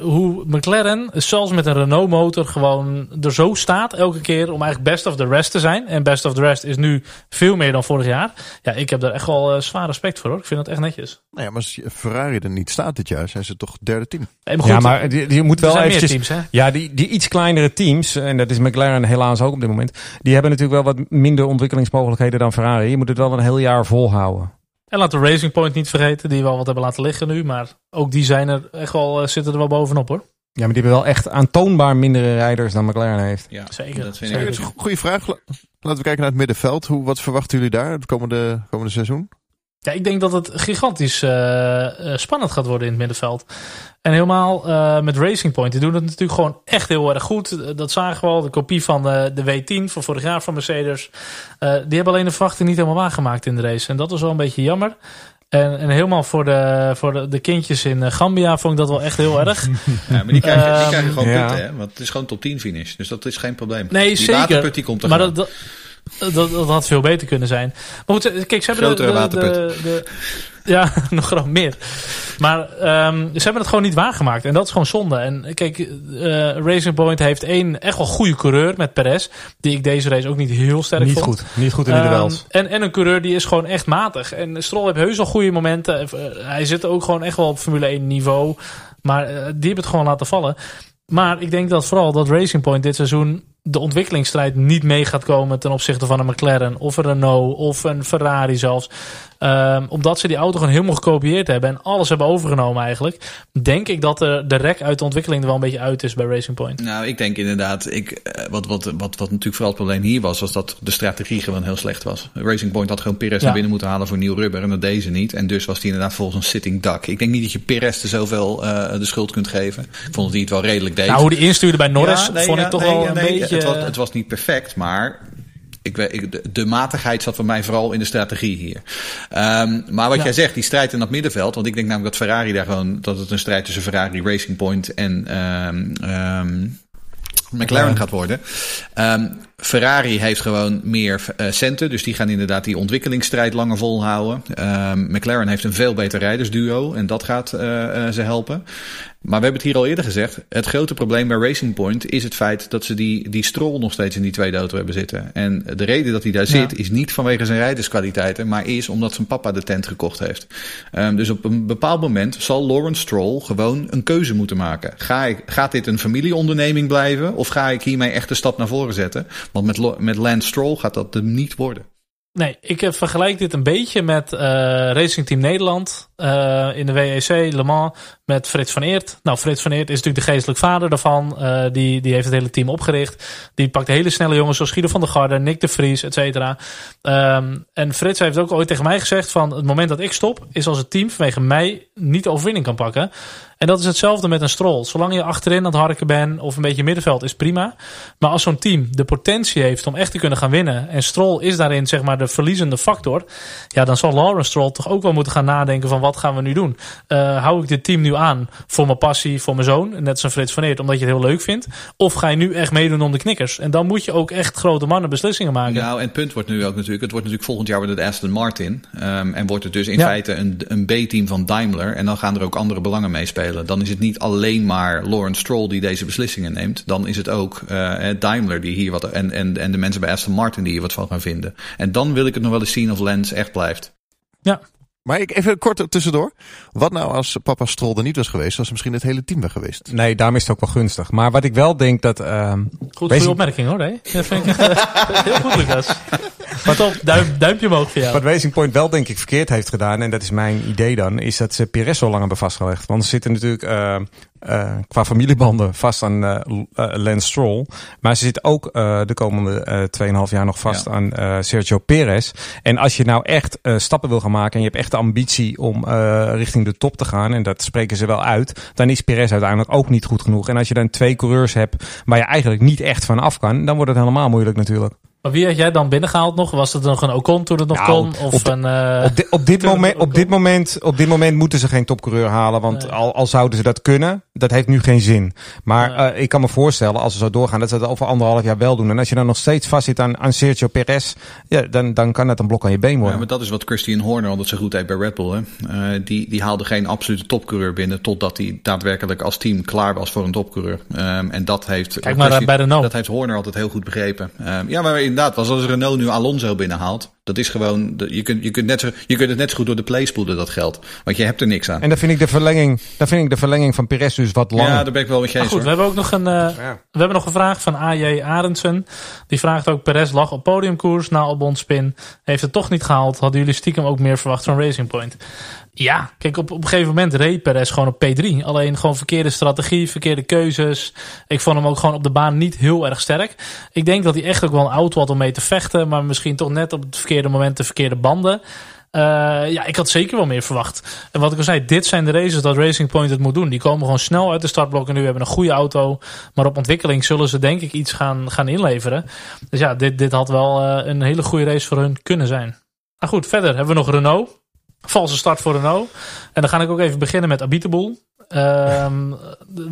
hoe McLaren, zelfs met een Renault motor, gewoon er zo staat elke keer om eigenlijk best of the rest te zijn. En best of the rest is nu veel meer dan vorig jaar. Ja, ik heb daar echt wel uh, zwaar respect voor hoor. Ik vind dat echt netjes. Nou ja, maar als Ferrari er niet staat dit jaar, zijn ze toch derde team. Nee, maar goed, ja, maar die, die moet wel eventjes... Teams, hè? Ja, die, die iets kleinere teams, en dat is McLaren helaas ook op dit moment, die hebben natuurlijk wel wat minder ontwikkelingsmogelijkheden dan Ferrari. Je moet het wel een heel jaar volhouden. En laat de Racing Point niet vergeten, die wel wat hebben laten liggen nu. Maar ook die zijn er echt wel, uh, zitten er wel bovenop hoor. Ja, maar die hebben wel echt aantoonbaar mindere rijders dan McLaren heeft. Ja, zeker. Dat vind zeker. ik Goeie vraag. Laten we kijken naar het middenveld. Hoe, wat verwachten jullie daar het komende, komende seizoen? Ja, ik denk dat het gigantisch uh, uh, spannend gaat worden in het middenveld. En helemaal uh, met Racing Point. Die doen het natuurlijk gewoon echt heel erg goed. Dat zagen we al. De kopie van de, de W10 van vorig jaar van Mercedes. die hebben alleen de verwachting niet helemaal waargemaakt in de race. En dat was wel een beetje jammer. En, en helemaal voor, de, voor de, de kindjes in Gambia vond ik dat wel echt heel erg. (laughs) Ja, maar die krijgen, die krijgen gewoon ja. punten, hè? Want het is gewoon top 10 finish. Dus dat is geen probleem. Nee, die zeker. waterput die komt er maar gewoon. dat, dat, dat, dat had veel beter kunnen zijn. Maar goed, kijk, ze hebben de, de, waterput. de, de- ja, (laughs) nog gewoon meer. Maar ehm, ze hebben het gewoon niet waargemaakt. En dat is gewoon zonde. En kijk, eh, Racing Point heeft één echt wel goede coureur met Perez. Die ik deze race ook niet heel sterk Niet vond. goed. Niet goed in de Ehm, duels. en, en een coureur die is gewoon echt matig. En Stroll heeft heus wel goede momenten. Eh, Hij zit ook gewoon echt wel op Formule 1 niveau. Maar eh, die hebben het gewoon laten vallen. Maar ik denk dat vooral dat Racing Point dit seizoen de ontwikkelingsstrijd niet mee gaat komen ten opzichte van een McLaren of een Renault of een Ferrari zelfs. Um, omdat ze die auto gewoon helemaal gekopieerd hebben en alles hebben overgenomen eigenlijk. Denk ik dat de, de rek uit de ontwikkeling er wel een beetje uit is bij Racing Point. Nou, ik denk inderdaad, ik, eh, wat, wat, wat, wat natuurlijk vooral het probleem hier was, was dat de strategie gewoon heel slecht was. Racing Point had gewoon Perez Ja. naar binnen moeten halen voor nieuw rubber en dat deze niet. En dus was hij inderdaad volgens een sitting duck. Ik denk niet dat je Perez er zoveel uh, de schuld kunt geven. Ik vond dat hij het wel redelijk deed. Nou, hoe die instuurde bij Norris Ja, nee, vond ja, ik toch nee, wel een nee, beetje... Het was, het was niet perfect, maar ik, ik, de, matigheid zat voor mij vooral in de strategie hier. Ehm, maar wat Ja. jij zegt, die strijd in dat middenveld. Want ik denk namelijk dat Ferrari daar gewoon. dat het een strijd tussen Ferrari, Racing Point en. ehm, ehm, McLaren gaat worden. Ferrari heeft gewoon meer eh, centen, dus die gaan inderdaad die ontwikkelingsstrijd langer volhouden. McLaren heeft een veel beter rijdersduo en dat gaat eh, eh, ze helpen. Maar we hebben het hier al eerder gezegd. Het grote probleem bij Racing Point is het feit dat ze die, die Stroll nog steeds in die tweede auto hebben zitten. En de reden dat hij daar zit is niet vanwege zijn rijderskwaliteiten, maar is omdat zijn papa de tent gekocht heeft. Um, dus op een bepaald moment zal Lawrence Stroll gewoon een keuze moeten maken. Ga ik, gaat dit een familieonderneming blijven of ga ik hiermee echt een stap naar voren zetten? Want met, met Lance Stroll gaat dat hem niet worden. Nee, ik eh, vergelijk dit een beetje met uh, Racing Team Nederland uh, in de WEC Le Mans met Frits van Eert. Nou, Frits van Eert is natuurlijk de geestelijk vader daarvan. Uh, die, die heeft het hele team opgericht. Die pakt hele snelle jongens zoals Guido van der Garde, Nick de Vries, et cetera. Um, en Frits heeft ook ooit tegen mij gezegd van het moment dat ik stop is als het team vanwege mij niet overwinning kan pakken. En dat is hetzelfde met een strol. Zolang je achterin aan het harken bent of een beetje middenveld is prima. Maar als zo'n team de potentie heeft om echt te kunnen gaan winnen. En Stroll is daarin zeg maar de verliezende factor. Ja, dan zal Lawrence Stroll toch ook wel moeten gaan nadenken van wat gaan we nu doen. Uh, hou ik dit team nu aan voor mijn passie, voor mijn zoon. Net zoals Frits van Eert, omdat je het heel leuk vindt. Of ga je nu echt meedoen om de knikkers. En dan moet je ook echt grote mannen beslissingen maken. Nou, en het punt wordt nu ook natuurlijk. Het wordt natuurlijk volgend jaar weer de Aston Martin. Um, en wordt het dus in ja. feite een, een B-team van Daimler. En dan gaan er ook andere belangen meespelen. Dan is het niet alleen maar Lawrence Stroll die deze beslissingen neemt. Dan is het ook uh, Daimler die hier wat. En, en, en de mensen bij Aston Martin die hier wat van gaan vinden. En dan wil ik het nog wel eens zien of Lens echt blijft. Ja. Maar ik even kort tussendoor. Wat nou als papa Stroll er niet was geweest? Was misschien het hele team weg geweest? Nee, daarom is het ook wel gunstig. Maar wat ik wel denk dat... Uh, goed, goede opmerking hoor. Hè? Dat vind ik echt heel goed, Lucas. (laughs) Maar top, duim, duimpje omhoog voor jou. Wat Racing Point wel denk ik verkeerd heeft gedaan, en dat is mijn idee dan, is dat ze Perez zo lang hebben vastgelegd. Want ze zitten natuurlijk uh, uh, qua familiebanden vast aan uh, Lance Stroll. Maar ze zitten ook de komende 2,5 jaar nog vast ja. aan Sergio Perez. En als je nou echt stappen wil gaan maken en je hebt echt de ambitie om richting de top te gaan, en dat spreken ze wel uit, dan is Perez uiteindelijk ook niet goed genoeg. En als je dan twee coureurs hebt waar je eigenlijk niet echt van af kan, dan wordt het helemaal moeilijk natuurlijk. Maar wie had jij dan binnengehaald nog? Was het nog een Ocon toen het nog nou, kon? Of op, een, uh, op, di op, dit moment, op, dit moment, op dit moment moeten ze geen topcoureur halen. Want nee. al, al zouden ze dat kunnen, dat heeft nu geen zin. Maar nee. uh, ik kan me voorstellen, als ze zo doorgaan, dat ze dat over anderhalf jaar wel doen. En als je dan nog steeds vastzit aan, aan Sergio Perez, ja, dan, dan kan dat een blok aan je been worden. Ja, maar dat is wat Christian Horner altijd zo goed deed bij Red Bull. Hè? Uh, die, die haalde geen absolute topcoureur binnen, totdat hij daadwerkelijk als team klaar was voor een topcoureur. Um, en dat heeft, Kijk maar bij Renault. dat heeft Horner altijd heel goed begrepen. Um, ja, maar inderdaad, was als Renault nu Alonso binnenhaalt. Dat is gewoon, je kunt, je kunt, net zo, je kunt het net zo goed door de play spoelen, dat geld. Want je hebt er niks aan. En dan vind ik de verlenging, dan vind ik de verlenging van Perez dus wat langer. Ja, daar ben ik wel met je eens. goed, we hebben ook nog een, uh, ja. we hebben nog een vraag van AJ Arendsen. Die vraagt ook, Perez lag op podiumkoers na Albon spin. Heeft het toch niet gehaald. Hadden jullie stiekem ook meer verwacht van Racing Point? Ja, kijk, op, op een gegeven moment reed Perez gewoon op P3. Alleen gewoon verkeerde strategie, verkeerde keuzes. Ik vond hem ook gewoon op de baan niet heel erg sterk. Ik denk dat hij echt ook wel een auto had om mee te vechten. Maar misschien toch net op het verkeerde moment de verkeerde banden. Uh, ja, ik had zeker wel meer verwacht. En wat ik al zei, dit zijn de races dat Racing Point het moet doen. Die komen gewoon snel uit de startblokken nu. hebben een goede auto. Maar op ontwikkeling zullen ze denk ik iets gaan, gaan inleveren. Dus ja, dit, dit had wel uh, een hele goede race voor hun kunnen zijn. Nou goed, verder hebben we nog Renault. Valse start voor Renault. En dan ga ik ook even beginnen met Abiteboul. Um,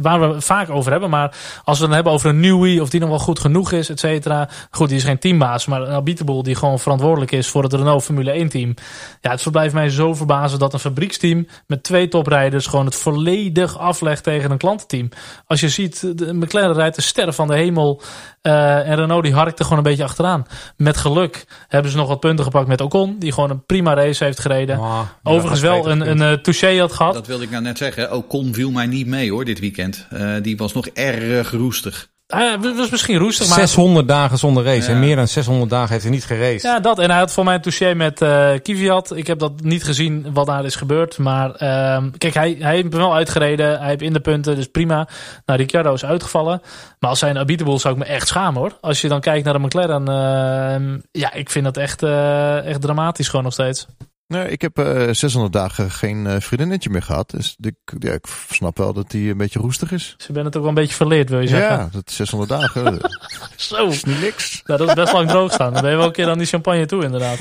waar we vaak over hebben. Maar als we dan hebben over een Newey, of die nog wel goed genoeg is, et cetera. Goed, die is geen teambaas, maar een Abiteboul die gewoon verantwoordelijk is voor het Renault Formule 1 team. Ja, het verblijft mij zo verbazen dat een fabrieksteam met twee toprijders gewoon het volledig aflegt tegen een klantenteam. Als je ziet, de McLaren rijdt de sterren van de hemel. Uh, en Renault die harkt er gewoon een beetje achteraan. Met geluk hebben ze nog wat punten gepakt met Ocon, die gewoon een prima race heeft gereden. Oh, Overigens wel een, een, touché had gehad. Dat wilde ik nou net zeggen. Ocon viel mij niet mee hoor dit weekend. Uh, die was nog erg roestig. Hij was misschien roestig, maar... 600 dagen zonder race. Ja. En meer dan 600 dagen heeft hij niet geraced. Ja, dat. En hij had voor mij een touché met eh Kvyat. Ik heb dat niet gezien wat daar is gebeurd. Maar ehm, kijk, hij, hij heeft wel uitgereden. Hij heeft in de punten, dus prima. Nou, Ricciardo is uitgevallen. Maar als hij een Abiteboel zou ik me echt schamen hoor. Als je dan kijkt naar de McLaren. ehm, ja, ik vind dat echt, eh, echt dramatisch gewoon nog steeds. Nee, ik heb eh 600 dagen geen eh, vriendinnetje meer gehad. Dus ik, ja, ik snap wel dat hij een beetje roestig is. Dus je bent het ook wel een beetje verleerd, wil je zeggen. Ja, dat 600 dagen (laughs) Zo. is niet niks. Nou, dat is best lang droog staan. Dan ben je wel een keer aan die champagne toe, inderdaad.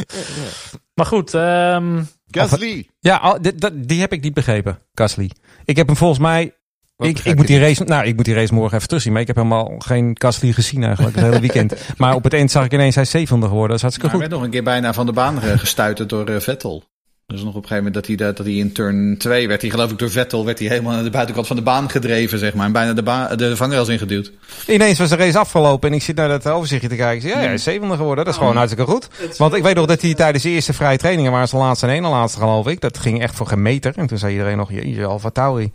Maar goed, ehm, Gasly. Ja, die heb ik niet begrepen, Gasly. Ik heb hem volgens mij... Ik, ik, moet die race, nou, ik moet die race morgen even terugzien. Maar ik heb helemaal geen Gasly gezien eigenlijk het hele weekend. (laughs) maar op het eind zag ik ineens hij zevende geworden. Dat is hartstikke Maar hij goed. werd nog een keer bijna van de baan gestuiterd door eh, Vettel. Dus nog op een gegeven moment dat hij, dat, dat hij in turn 2 werd hij geloof ik door Vettel werd hij helemaal naar de buitenkant van de baan gedreven zeg maar. En bijna de, ba de vangrails ingeduwd. Ineens was de race afgelopen en ik zit naar dat overzichtje te kijken. Ik zeg, Ja, hij is zevende geworden. Dat is gewoon hartstikke goed. Want ik weet nog dat hij tijdens de eerste vrije trainingen waren ze de laatste en ene laatste geloof ik. Dat ging echt voor geen meter. En toen zei iedereen nog, jeetje, Alfa Tauri.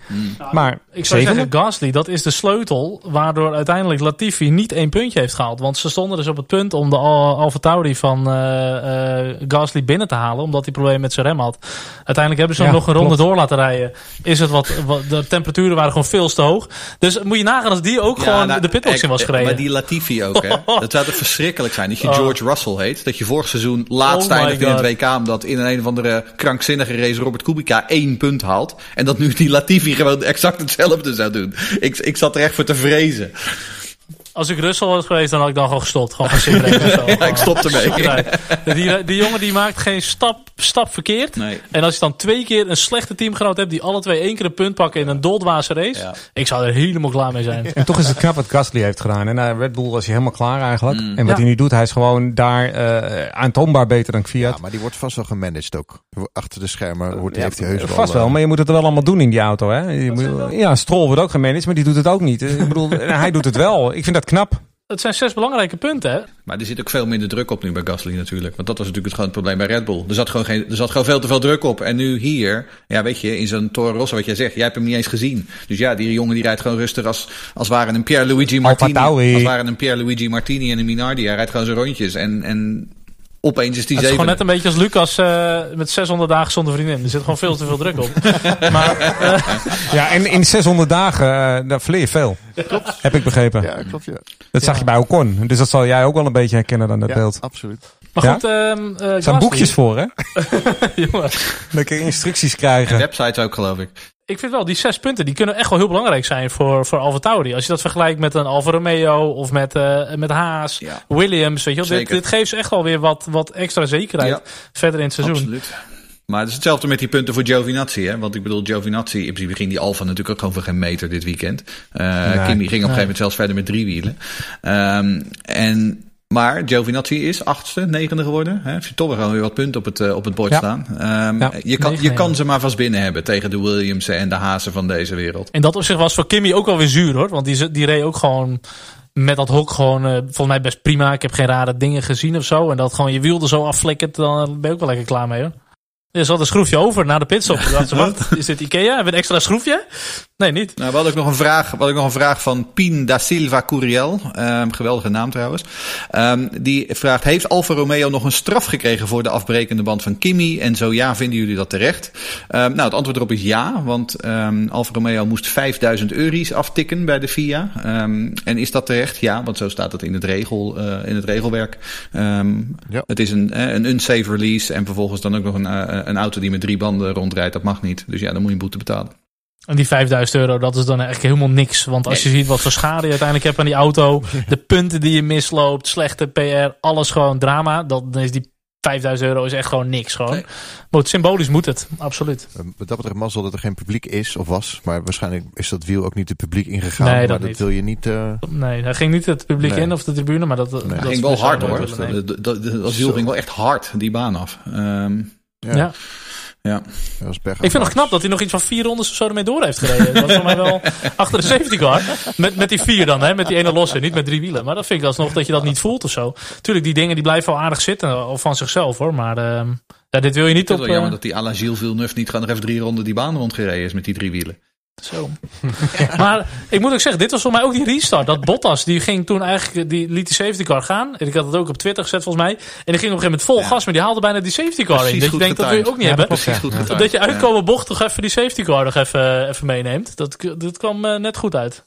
Maar ik zou zevende? zeggen, Gasly, dat is de sleutel waardoor uiteindelijk Latifi niet één puntje heeft gehaald. Want ze stonden dus op het punt om de Al- Alfa Tauri van eh, eh, Gasly binnen te halen, omdat hij problemen met zijn rem had. Uiteindelijk hebben ze hem Ja, nog een ronde klopt. door laten rijden. Is het wat, wat, de temperaturen waren gewoon veel te hoog. Dus moet je nagaan als die ook gewoon nou, de pitbox in was gereden. Maar die Latifi ook hè. (laughs) Dat zou toch verschrikkelijk zijn dat je Oh. George Russell heet. Dat je vorig seizoen laatst Oh eindigt in het. WK omdat in een of andere krankzinnige race Robert Kubica één punt haalt. En dat nu die Latifi gewoon exact hetzelfde zou doen. Ik, ik zat er echt voor te vrezen. Als ik Russell was geweest, dan had ik dan gewoon gestopt. Gewoon gaan zitten of zo. (laughs) Ja, ik stop ermee. Die, die jongen die maakt geen stap, stap verkeerd. Nee. En als je dan twee keer een slechte teamgenoot hebt die alle twee één keer een punt pakken in een doldwaze race. Ja. Ik zou er helemaal klaar mee zijn. (laughs) En toch is het knap wat Gasly heeft gedaan. En naar Red Bull was hij helemaal klaar eigenlijk. Mm. En wat Ja. hij nu doet, hij is gewoon daar eh, aantoonbaar beter dan Fiat. Ja, maar die wordt vast wel gemanaged ook. Achter de schermen wordt, heeft hij heus wel... Vast wel, eh, maar je moet het wel allemaal doen in die auto. Hè? Je moet- ja, Stroll wordt ook gemanaged, maar die doet het ook niet. Ik bedoel, (laughs) hij doet het wel. Ik vind dat knap. Het zijn zes belangrijke punten, hè? Maar er zit ook veel minder druk op nu bij Gasly natuurlijk. Want dat was natuurlijk het grote probleem bij Red Bull. Er zat gewoon, geen, er zat gewoon veel te veel druk op. En nu hier, ja weet je, in zo'n Toro Rosso wat jij zegt. Jij hebt hem niet eens gezien. Dus ja, die jongen die rijdt gewoon rustig als, als waren een Pierre-Luigi Martini. Tauri. Als waren een Pierre-Luigi Martini en een Minardi. Hij rijdt gewoon zijn rondjes. En, en opeens is die Het is zeven. gewoon net een beetje als Lucas eh, met 600 dagen zonder vriendin. Er zit gewoon veel te veel druk op. (laughs) maar eh, Ja, en in 600 dagen, daar verleer je veel. Heb ik begrepen. Ja, klopt ja. Dat zag je bij Ocon. Dus dat zal jij ook wel een beetje herkennen dan dat ja, beeld. absoluut. maar Ja? goed, ehm eh, Er zijn boekjes voor, hè? (laughs) Jongen, Lekker instructies krijgen. Websites ook geloof ik. Ik vind wel, die zes punten, die kunnen echt wel heel belangrijk zijn voor, voor Alfa Tauri. Als je dat vergelijkt met een Alfa Romeo of met, eh, met Haas, Ja. Williams, weet je wel. Dit, dit geeft ze echt wel weer wat, wat extra zekerheid Ja. verder in het seizoen. Absoluut. Maar het is hetzelfde met die punten voor Giovinazzi. Hè? Want ik bedoel, Giovinazzi, in principe ging die Alfa natuurlijk ook gewoon voor geen meter dit weekend. Eh Nee. Kimi ging op een gegeven moment zelfs verder met drie wielen. Ehm, en, maar Giovinazzi is achtste, negende geworden. Hè? Heeft je toch wel weer wat punten op het, eh, op het bord Ja. staan. Ehm, Ja. je, kan, je kan ja. ze maar vast binnen hebben tegen de Williamsen en de Hazen van deze wereld. En dat op zich was voor Kimmy ook wel weer zuur hoor. Want die, die reed ook gewoon met dat hok gewoon eh, volgens mij best prima. Ik heb geen rare dingen gezien of zo. En dat gewoon je wiel er zo afflikkert, dan ben je ook wel lekker klaar mee hoor. Er zat een schroefje over na de pitstop. Dacht, (laughs) wat? Is dit Ikea? Hebben we een extra schroefje? Nee, niet. Nou, we hadden ook nog een vraag, hadden ook nog een vraag van Pien da Silva Curiel. Ehm, geweldige naam trouwens. Ehm, die vraagt, heeft Alfa Romeo nog een straf gekregen voor de afbrekende band van Kimi? En zo ja, vinden jullie dat terecht? Ehm, nou, het antwoord erop is ja, want Alfa Romeo moest 5000 euro's aftikken bij de FIA. En is dat terecht? Ja, want zo staat het in het, regel, eh, in het regelwerk. Ja. Het is een, eh, een unsafe release en vervolgens dan ook nog een, eh, een auto die met drie banden rondrijdt. Dat mag niet. Dus ja, dan moet je een boete betalen. En die 5000 euro, dat is dan eigenlijk helemaal niks. Want als je ziet wat voor schade je uiteindelijk hebt aan die auto. De punten die je misloopt, slechte PR, alles gewoon drama. Dan is die 5000 euro is echt gewoon niks gewoon. Nee. Maar het, symbolisch moet het, absoluut. Eh, Wat dat betreft mazzel dat er geen publiek is of was. Maar waarschijnlijk is dat wiel ook niet het publiek ingegaan. Nee, maar dat dat niet. wil je niet... eh, Nee, hij ging niet het publiek Nee. in of de tribune, maar dat, dat Nee. Hij is ging wel hard hoor. Dat, dat, dat, dat wiel ging wel echt hard die baan af. Ehm, ja, Ja. Ja. dat Ik vind het knap dat hij nog iets van vier rondes of zo ermee door heeft gereden. Dat was voor mij wel (laughs) achter de safety car. Met, met die vier dan, hè? met die ene losse, niet met drie wielen. Maar dat vind ik alsnog dat je dat niet voelt of zo. Tuurlijk, die dingen die blijven wel aardig zitten, of van zichzelf hoor. Maar ehm, ja, dit wil je niet Het is op... wel jammer eh, dat die à la Gilles Villeneuve niet gewoon nog even drie ronden die baan rondgereden is met die drie wielen. Zo. (laughs) Maar ik moet ook zeggen, dit was voor mij ook die restart. Dat Bottas, die ging toen eigenlijk, die liet die safety car gaan. En ik had het ook op Twitter gezet volgens mij. En die ging op een gegeven moment vol Ja. gas, maar die haalde bijna die safety car in. Dat je goed denkt, dat wil je ook niet Ja, hebben. Precies goed. Dat je uitkomen bocht toch even die safety car nog even, even meeneemt. Dat, dat kwam eh, net goed uit.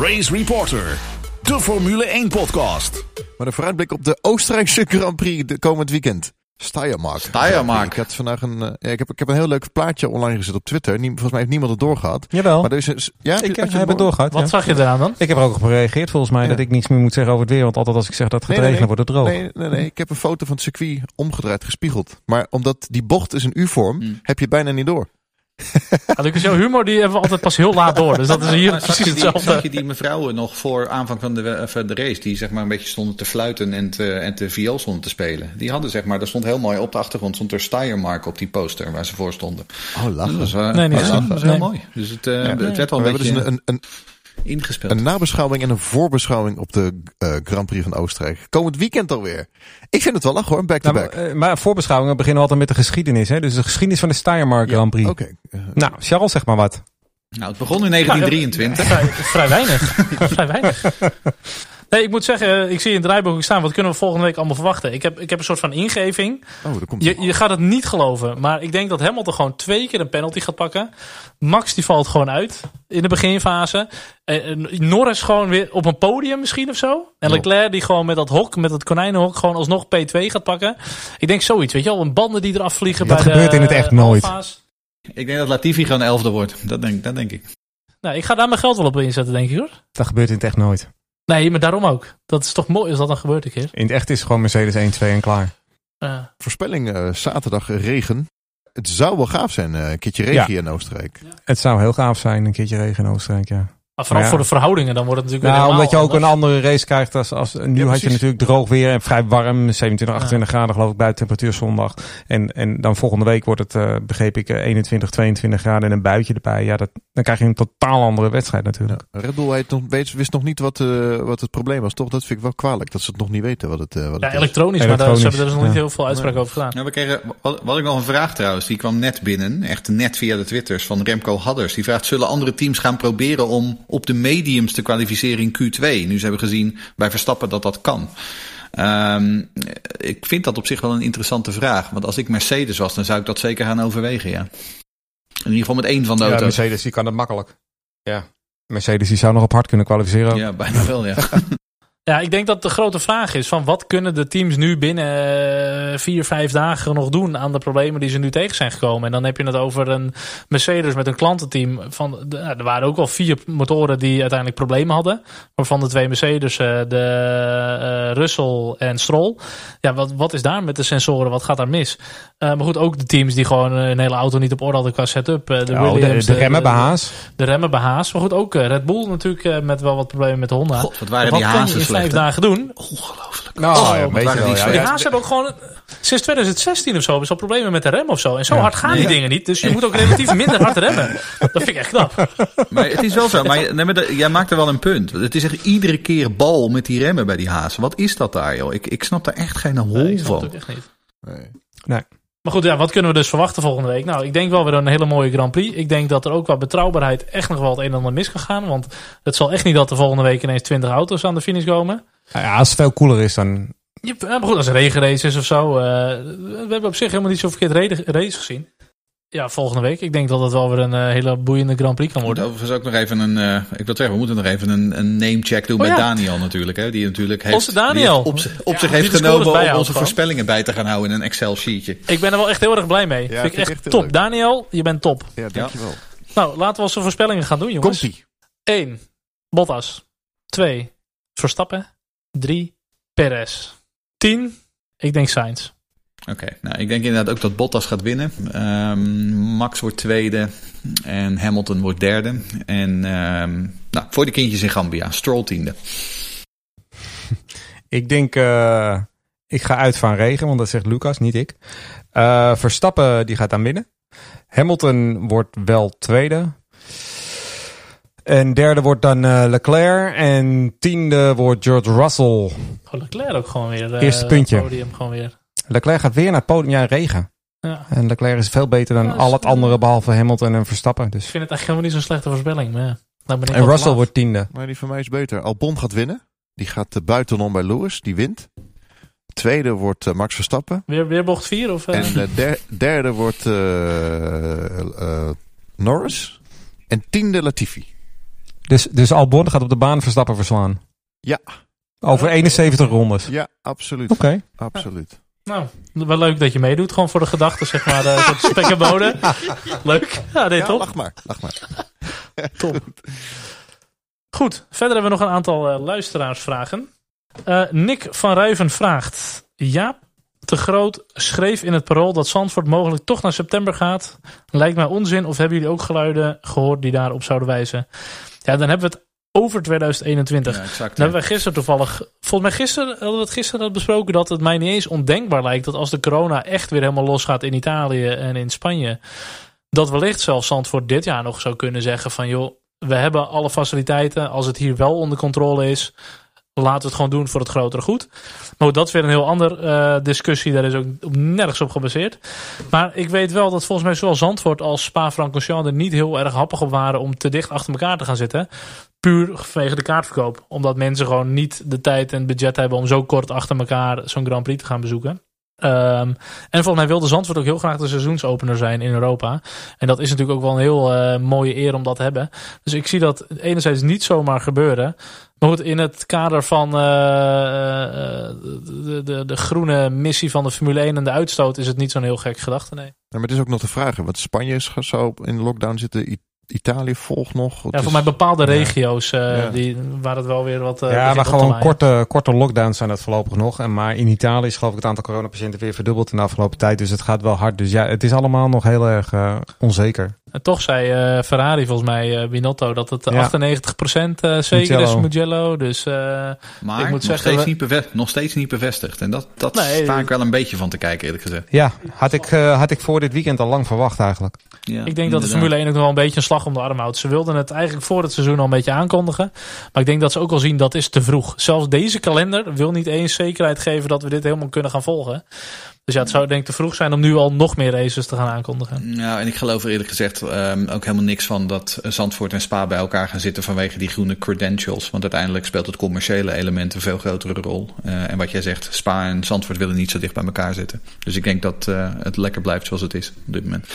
Race Reporter, de Formule 1 podcast. Maar een vooruitblik op de Oostenrijkse Grand Prix de komend weekend. Steiermark. Steiermark. Ik, had vandaag een, eh, ik, heb, ik heb een heel leuk plaatje online gezet op Twitter. Nie- volgens mij heeft niemand het doorgehad. Jawel, Maar er is een, ja, heb je- ik heb je het door- doorgehad. Wat ja. zag je eraan dan? Ik heb er ook op gereageerd volgens mij Ja. dat ik niets meer moet zeggen over het weer. Want altijd als ik zeg dat het gaat Nee, regenen, nee. wordt het droog. Nee, nee, nee. Ik heb een foto van het circuit omgedraaid, gespiegeld. Maar omdat die bocht is een U-vorm, Hmm. heb je het bijna niet door. (laughs) Ja, Lucas, jouw humor die hebben we altijd pas heel laat door. Dus dat is hier precies die, zag hetzelfde. je die mevrouwen nog voor aanvang van de, eh, van de race, die zeg maar een beetje stonden te fluiten en te, en te viool stonden te spelen. Die hadden zeg maar, daar stond heel mooi op de achtergrond, stond er Steiermark op die poster waar ze voor stonden. Oh, Dat was, eh, Nee, niet dat was- gezien. dat was heel Nee. mooi. Dus het, eh, Ja. het werd al We een hebben dus beetje een, een, ingespeeld. een nabeschouwing en een voorbeschouwing op de eh, Grand Prix van Oostenrijk. Komend weekend alweer. Ik vind het wel lachen hoor, Nou, back-to-back. maar, eh, maar voorbeschouwingen beginnen altijd met de geschiedenis. Hè? Dus de geschiedenis van de Steiermark Grand Prix. Oké. eh, Nou, Charles, zeg maar wat. Nou, het begon in 1923. Vrij, vrij weinig. (laughs) vrij weinig. Nee, ik moet zeggen, ik zie in het draaiboek staan. Wat kunnen we volgende week allemaal verwachten? Ik heb, ik heb een soort van ingeving. oh, daar komt Je, je gaat het niet geloven. Maar ik denk dat Hamilton gewoon twee keer een penalty gaat pakken. Max die valt gewoon uit in de beginfase. Eh, eh, Norris gewoon weer op een podium misschien of zo. En. Leclerc die gewoon met dat hok, met dat konijnenhok, gewoon alsnog P2 gaat pakken. Ik denk zoiets, weet je wel. Een banden die eraf vliegen Dat bij gebeurt de in het echt nooit. Alfa's. Ik denk dat Latifi gewoon elfde wordt. Dat denk, dat denk ik. Nou, ik ga daar mijn geld wel op inzetten, denk ik hoor. Dat gebeurt in het echt nooit. Nee, maar daarom ook. Dat is toch mooi als dat dan gebeurt een keer. In het echt is gewoon Mercedes 1, 2 en klaar. Eh, Voorspelling eh, zaterdag eh, regen. Het zou wel gaaf zijn, eh, een keertje regen Ja. in Oostenrijk. Het zou heel gaaf zijn, een keertje regen in Oostenrijk, ja. Maar vooral Ja. voor de verhoudingen, dan wordt het natuurlijk Nou, weer omdat je ook een andere race krijgt. Als, als, nu had je natuurlijk droog weer en vrij warm. 27, 28 graden geloof ik buiten temperatuur zondag. En, en dan volgende week wordt het, eh, begreep ik, eh, 21, 22 graden en een buitje erbij. Ja, dat, dan krijg je een totaal andere wedstrijd natuurlijk. Red Bull weet nog, weet, wist nog niet wat, eh, wat het probleem was, toch? Dat vind ik wel kwalijk, dat ze het nog niet weten wat het, eh, wat Ja, het is. elektronisch, maar daar, ze hebben er dus nog niet ja. heel veel uitspraak over gedaan. Nou, we kregen, wat, wat ik nog een vraag trouwens, die kwam net binnen. Echt net via de Twitters van Remco Hadders. Die vraagt, zullen andere teams gaan proberen om op de mediums te kwalificeren in Q2? Nu ze hebben gezien bij Verstappen dat dat kan. Ehm, ik vind dat op zich wel een interessante vraag. Want als ik Mercedes was, dan zou ik dat zeker gaan overwegen, ja. In ieder geval met één van de Ja, auto's. Mercedes die kan dat makkelijk. Ja. Mercedes die zou nog op hard kunnen kwalificeren. Ja, bijna wel, ja. (laughs) Ja, ik denk dat de grote vraag is van wat kunnen de teams nu binnen eh, vier, vijf dagen nog doen aan de problemen die ze nu tegen zijn gekomen. En dan heb je het over een Mercedes met een klantenteam. Van, de, er waren ook al vier motoren die uiteindelijk problemen hadden. Waarvan de twee Mercedes, eh, de eh, Russell en Stroll. Ja, wat, wat is daar met de sensoren? Wat gaat daar mis? Eh, maar goed, ook de teams die gewoon een hele auto niet op orde hadden qua setup. de, Ja, de, Williams, de remmen bij Haas. De remmen bij Haas. Maar goed, ook Red Bull natuurlijk met wel wat problemen met de Honda. God, wat waren wat die kan vijf hè? dagen doen? Ongelooflijk. Nou, Oh, ja, wat weet je waren wel, die ja. Die. Haas hebben ook gewoon sinds 2016 of zo hebben ze al problemen met de rem of zo. En zo Ja. hard gaan die Nee. dingen niet. Dus je moet ook relatief minder hard remmen. Dat vind ik echt knap. Maar het is wel zo. Maar, nee, maar jij maakt er wel een punt. Het is echt iedere keer bal met die remmen bij die hazen. Wat is dat daar, joh? Ik, ik snap daar echt geen hol Nee, ik snap het van. echt niet. Nee. Maar goed, ja, wat kunnen we dus verwachten volgende week? Nou, ik denk wel weer een hele mooie Grand Prix. Ik denk dat er ook qua betrouwbaarheid echt nog wel het een en ander mis kan gaan. Want het zal echt niet dat er volgende week ineens 20 auto's aan de finish komen. Ja, als het veel koeler is dan... Ja, maar goed, als er regenrace is of zo. eh, we hebben op zich helemaal niet zo verkeerd race gezien. Ja, volgende week. Ik denk dat het wel weer een eh, hele boeiende Grand Prix kan worden. overigens ook nog even een. eh, ik wil zeggen, we moeten nog even een, een name-check doen Oh, bij ja. Daniel natuurlijk. Hè, die natuurlijk heeft, Onze Daniel. die heeft op, zich- op Ja, zich die heeft genomen om onze gewoon. voorspellingen bij te gaan houden in een Excel-sheetje. Ik ben er wel echt heel erg blij mee. Ja, vind ik echt top. leuk. Daniel, je bent top. Ja, dankjewel. Nou, laten we onze voorspellingen gaan doen, jongens. Komt-ie. 1. Bottas. 2. Verstappen. 3. Perez. 10. Ik denk Sainz. Oké, nou ik denk inderdaad ook dat Bottas gaat winnen. Ehm, Max wordt tweede en Hamilton wordt derde. En ehm, nou, voor de kindjes in Gambia, Stroll tiende. (laughs) Ik denk... eh, ik ga uit van regen, want dat zegt Lucas, niet ik. Eh, Verstappen, die gaat aan binnen. Hamilton wordt wel tweede. En derde wordt dan eh, Leclerc. En tiende wordt George Russell. Oh, Leclerc ook gewoon weer. Eerste puntje. Podium gewoon weer. Leclerc gaat weer naar het podium. Ja, regen. Ja. En Leclerc is veel beter dan Ja, al het is- andere behalve Hamilton en Verstappen. Dus. Ik vind het echt helemaal niet zo'n slechte voorspelling. Maar ja, dan ben ik En Russell laat. wordt tiende. Maar die van mij is beter. Albon gaat winnen. Die gaat uh, buitenom bij Lewis. Die wint. Tweede wordt uh, Max Verstappen. Weer, weer bocht 4? Of, uh... En de der, derde wordt uh, Norris. En tiende Latifi. Dus, dus Albon gaat op de baan Verstappen verslaan? Ja. Over 71 rondes? Ja, absoluut. Oké. Okay. Absoluut. Nou, wel leuk dat je meedoet. Gewoon voor de gedachte, zeg maar. Uh, spek en bonen. (laughs) leuk. Ja, ja, top. Lach maar, lach maar. (laughs) top. Goed, verder hebben we nog een aantal uh, luisteraarsvragen. Uh, Nick van Ruiven vraagt... Jaap te Groot schreef in het parool dat Zandvoort mogelijk toch naar september gaat. Lijkt mij onzin of hebben jullie ook geluiden gehoord die daarop zouden wijzen? Ja, dan hebben we het over 2021. Ja, exact, hebben gisteren toevallig... Volgens mij gisteren hadden we het gisteren besproken dat het mij niet eens ondenkbaar lijkt... dat als de corona echt weer helemaal losgaat in Italië en in Spanje... dat wellicht zelfs Zandvoort dit jaar nog zou kunnen zeggen van... joh, we hebben alle faciliteiten. Als het hier wel onder controle is, laten we het gewoon doen voor het grotere goed. Maar dat is weer een heel andere uh, discussie. Daar is ook nergens op gebaseerd. Maar ik weet wel dat volgens mij zowel Zandvoort als Spa-Francorchamps er niet heel erg happig op waren om te dicht achter elkaar te gaan zitten. Puur vanwege de kaartverkoop. Omdat mensen gewoon niet de tijd en budget hebben om zo kort achter elkaar zo'n Grand Prix te gaan bezoeken. Um, en volgens mij wilde Zandvoort ook heel graag de seizoensopener zijn in Europa. En dat is natuurlijk ook wel een heel uh, mooie eer om dat te hebben. Dus ik zie dat enerzijds niet zomaar gebeuren. Maar goed, in het kader van uh, uh, de, de, de groene missie van de Formule 1 en de uitstoot is het niet zo'n heel gek gedachte, nee. Maar het is ook nog de vraag, want Spanje is zo in lockdown zitten. Italië volgt nog. Ja, voor mij bepaalde regio's uh, ja. die, waar het wel weer wat. Uh, ja, maar gewoon korte, korte lockdowns zijn dat voorlopig nog. En maar in Italië is geloof ik het aantal coronapatiënten weer verdubbeld in de afgelopen tijd. Dus het gaat wel hard. Dus ja, het is allemaal nog heel erg uh, onzeker. En toch zei uh, Ferrari volgens mij, uh, Binotto, dat het ja. 98% uh, zeker Mugello. is Mugello. Dus maar ik moet nog, zeggen, steeds niet bevestigd, nog steeds niet bevestigd. En dat, dat nee, sta ik wel een beetje van te kijken eerlijk gezegd. Ja, had ik, uh, had ik voor dit weekend al lang verwacht eigenlijk. Ja, ik denk dat de Formule 1 ook nog wel een beetje een slag om de arm houdt. Ze wilden het eigenlijk voor het seizoen al een beetje aankondigen. Maar ik denk dat ze ook al zien dat is te vroeg. Zelfs deze kalender wil niet eens zekerheid geven dat we dit helemaal kunnen gaan volgen. Dus ja, het zou denk ik te vroeg zijn om nu al nog meer races te gaan aankondigen. Ja, en ik geloof er eerlijk gezegd um, ook helemaal niks van dat Zandvoort en Spa bij elkaar gaan zitten vanwege die groene credentials. Want uiteindelijk speelt het commerciële element een veel grotere rol. Uh, en wat jij zegt, Spa en Zandvoort willen niet zo dicht bij elkaar zitten. Dus ik denk dat uh, het lekker blijft zoals het is op dit moment.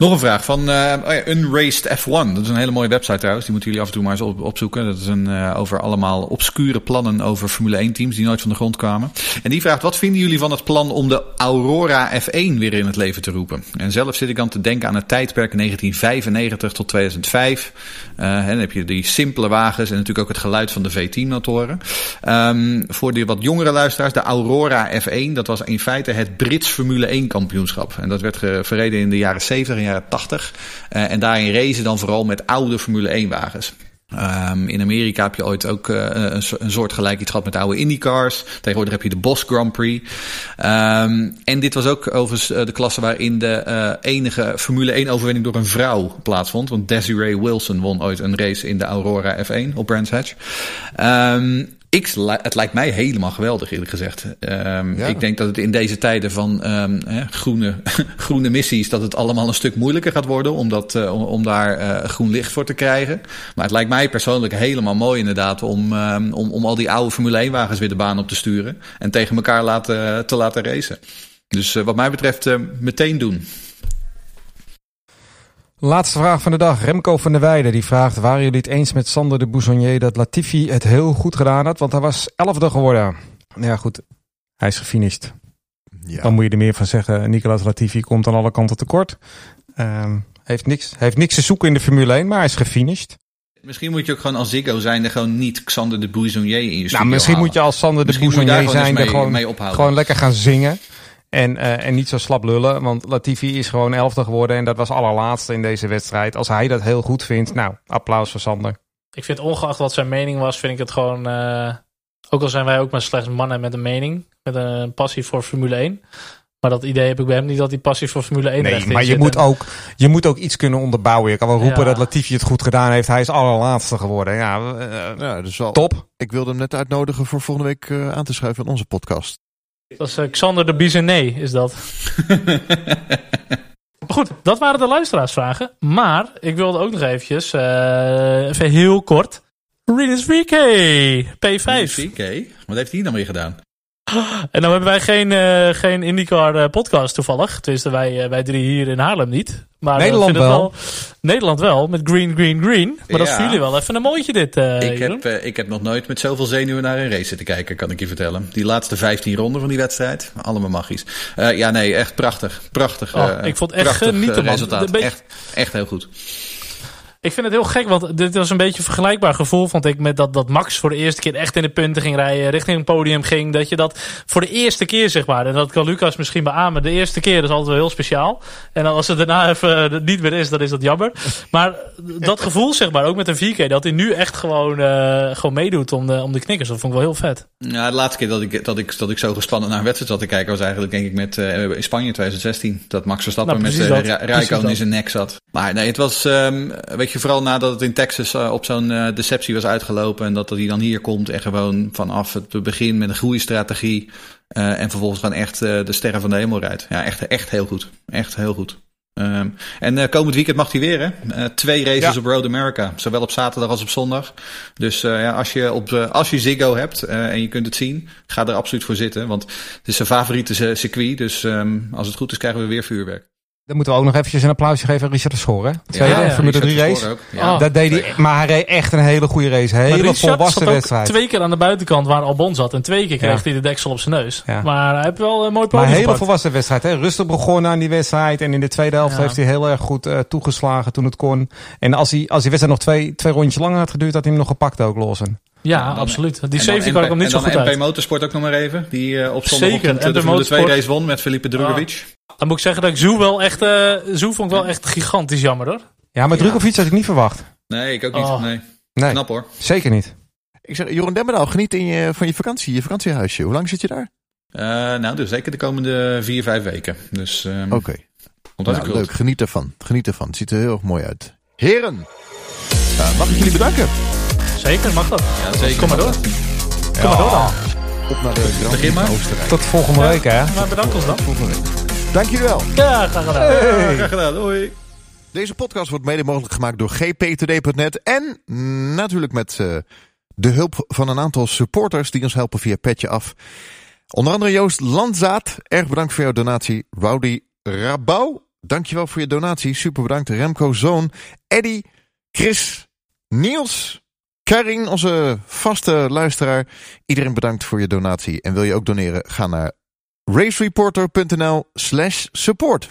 Nog een vraag van uh, Unraced F1. Dat is een hele mooie website trouwens. Die moeten jullie af en toe maar eens op, opzoeken. Dat is een, uh, over allemaal obscure plannen over Formule 1 teams die nooit van de grond kwamen. En die vraagt, wat vinden jullie van het plan om de Aurora F1 weer in het leven te roepen? En zelf zit ik dan te denken aan het tijdperk 1995 tot 2005. Uh, en dan heb je die simpele wagens en natuurlijk ook het geluid van de V10 motoren. Um, voor de wat jongere luisteraars, de Aurora F1, dat was in feite het Brits Formule 1 kampioenschap. En dat werd verreden in de jaren 70 en jaren 80. Uh, en daarin racen dan vooral met oude Formule 1 wagens. Um, in Amerika heb je ooit ook uh, een, soort gelijk iets gehad met oude IndyCars. Tegenwoordig heb je de Bosch Grand Prix. Um, en dit was ook overigens de klasse waarin de enige Formule 1 overwinning door een vrouw plaatsvond. Want Desiree Wilson won ooit een race in de Aurora F1 op Brands Hatch. Um, ik, het lijkt mij helemaal geweldig, eerlijk gezegd. Um, ja. Ik denk dat het in deze tijden van um, hè, groene, (laughs) groene missies, dat het allemaal een stuk moeilijker gaat worden om, dat, uh, om, om daar uh, groen licht voor te krijgen. Maar het lijkt mij persoonlijk helemaal mooi inderdaad om, um, om, om al die oude Formule 1 wagens weer de baan op te sturen en tegen elkaar laten, te laten racen. Dus uh, wat mij betreft meteen doen. Laatste vraag van de dag. Remco van der Weijden die vraagt... waren jullie het eens met Sander de Bouzonnier dat Latifi het heel goed gedaan had? Want hij was elfde geworden. Ja goed, hij is gefinished. Ja. Dan moet je er meer van zeggen. Nicolas Latifi komt aan alle kanten tekort. Um, heeft, niks, heeft niks te zoeken in de Formule 1, maar hij is gefinished. Misschien moet je ook gewoon als Ziggo zijn er gewoon niet Xander de Bouzonnier in je studio Nou, misschien halen. moet je als Sander de Bouzonnier zijn er gewoon, mee gewoon lekker gaan zingen. En, uh, en niet zo slap lullen, want Latifi is gewoon elfde geworden en dat was allerlaatste in deze wedstrijd. Als hij dat heel goed vindt, nou, applaus voor Sander. Ik vind ongeacht wat zijn mening was, vind ik het gewoon... Uh, ook al zijn wij ook maar slechts mannen met een mening, met een passie voor Formule 1... Maar dat idee heb ik bij hem niet dat die passie voor Formule 1 Nee, maar je moet, ook, je moet ook iets kunnen onderbouwen. Je kan wel roepen ja. dat Latifi het goed gedaan heeft. Hij is allerlaatste geworden. Ja, uh, ja dus wel, top. Ik wilde hem net uitnodigen voor volgende week uh, aan te schuiven in onze podcast. Dat is eh, Xander de Bizenet, is dat. (laughs) Goed, dat waren de luisteraarsvragen. Maar ik wilde ook nog eventjes, eh, even heel kort. Rinus VK, P5. Oké, wat heeft hij dan weer gedaan? En dan hebben wij geen, eh, geen IndyCar eh, podcast toevallig. Tenminste, wij, eh, wij drie hier in Haarlem niet. Maar Nederland wel. Nederland wel, met Green, Green, Green. Maar dat is voor jullie wel even een mooitje dit, eh ik, Jeroen. heb, ik heb nog nooit met zoveel zenuwen naar een race zitten kijken, kan ik je vertellen. Die laatste 15 ronden van die wedstrijd, allemaal magisch. Eh, ja, nee, echt prachtig. Prachtig. Oh, eh, ik vond het echt genieten, man. resultaat. Echt, echt heel goed. Ik vind het heel gek, want dit was een beetje een vergelijkbaar gevoel, vond ik, met dat, dat Max voor de eerste keer echt in de punten ging rijden, richting een podium ging. Dat je dat voor de eerste keer, zeg maar, en dat kan Lucas misschien beamen, de eerste keer is altijd wel heel speciaal. En dan als het daarna even eh, niet meer is, dan is dat jammer. Maar dat gevoel, zeg maar, ook met een 4K, dat hij nu echt gewoon, eh, gewoon meedoet om de, om de knikkers, dat vond ik wel heel vet. Ja, de laatste keer dat ik, dat, ik, dat ik zo gespannen naar een wedstrijd zat te kijken... was eigenlijk denk ik met eh, in Spanje 2016. Dat Max Verstappen Nou, met uh, Rijkoon in zijn nek zat. Maar nee, het was... ehm, weet je, vooral nadat het in Texas eh, op zo'n eh, deceptie was uitgelopen... en dat hij dan hier komt en gewoon vanaf het begin met een goede strategie... eh, en vervolgens gewoon echt de sterren van de hemel rijdt. Ja, echt, echt heel goed. Echt heel goed. Ehm, en komend weekend mag hij weer, hè? Twee races Ja. op Road America. Zowel op zaterdag als op zondag. Dus ja, als je, op, als je Ziggo hebt en je kunt het zien, ga er absoluut voor zitten. Want het is zijn favoriete circuit. Dus ehm, als het goed is, krijgen we weer vuurwerk. Dan moeten we ook nog eventjes een applausje geven aan Richard de Schoor. Hè? Tweede ja, Formule Richard 3 Verschoor race. ook. Ja. Oh. Dat deed hij, maar hij reed echt een hele goede race. Hele Maar Richard volwassen zat ook wedstrijd. twee keer aan de buitenkant waar Albon zat. En twee keer kreeg Ja. hij de deksel op zijn neus. Ja. Maar hij heeft wel een mooi Maar podium een hele gepakt. volwassen wedstrijd. Hè? Rustig begonnen aan die wedstrijd. En in de tweede helft Ja. heeft hij heel erg goed eh, toegeslagen toen het kon. En als, hij, als die wedstrijd nog twee, twee rondjes langer had geduurd, had hij hem nog gepakt ook, Lawson. Ja, En dan- absoluut. Die En safety car NP kwam niet zo en dan goed MP uit. Motorsport ook nog maar even. Die eh, op Zeker, zondagochtend de Formule 2 Motorsport. race won met Felipe Drugovic. Dan moet ik zeggen dat ik Zoe wel echt, eh Zoe vond ik wel echt gigantisch jammer hoor. Ja, maar Drukovic had ik niet verwacht. Nee, ik ook niet. Oh. Nee. Nee, Knap hoor. zeker niet. Ik zeg, Jeroen Demmerdaal, geniet in je, van je vakantie, je vakantiehuisje. Hoe lang zit je daar? Eh, nou, dus zeker de komende vier, vijf weken. Dus ehm Oké, hartstikke nou, leuk. Geniet ervan. Geniet ervan. Het ziet er heel erg mooi uit. Heren, eh, mag ik jullie bedanken? Zeker, mag dat. Ja, zeker. Kom maar door. Kom maar door dan. Op naar de Grand Oostenrijk. Tot volgende week, hè? Maar bedankt ons dan. volgende week. Dank jullie wel. Ja, graag gedaan. Ja, graag gedaan. Hoi. Deze podcast wordt mede mogelijk gemaakt door gptoday.net en natuurlijk met eh, de hulp van een aantal supporters die ons helpen via Petje Af. Onder andere Joost Landzaat, erg bedankt voor jouw donatie. Rowdy Rabouw, dankjewel voor je donatie. Super bedankt. Remco Zoon, Eddy, Chris, Niels, Karin, onze vaste luisteraar. Iedereen bedankt voor je donatie. En wil je ook doneren? Ga naar racereporter.nl slash support.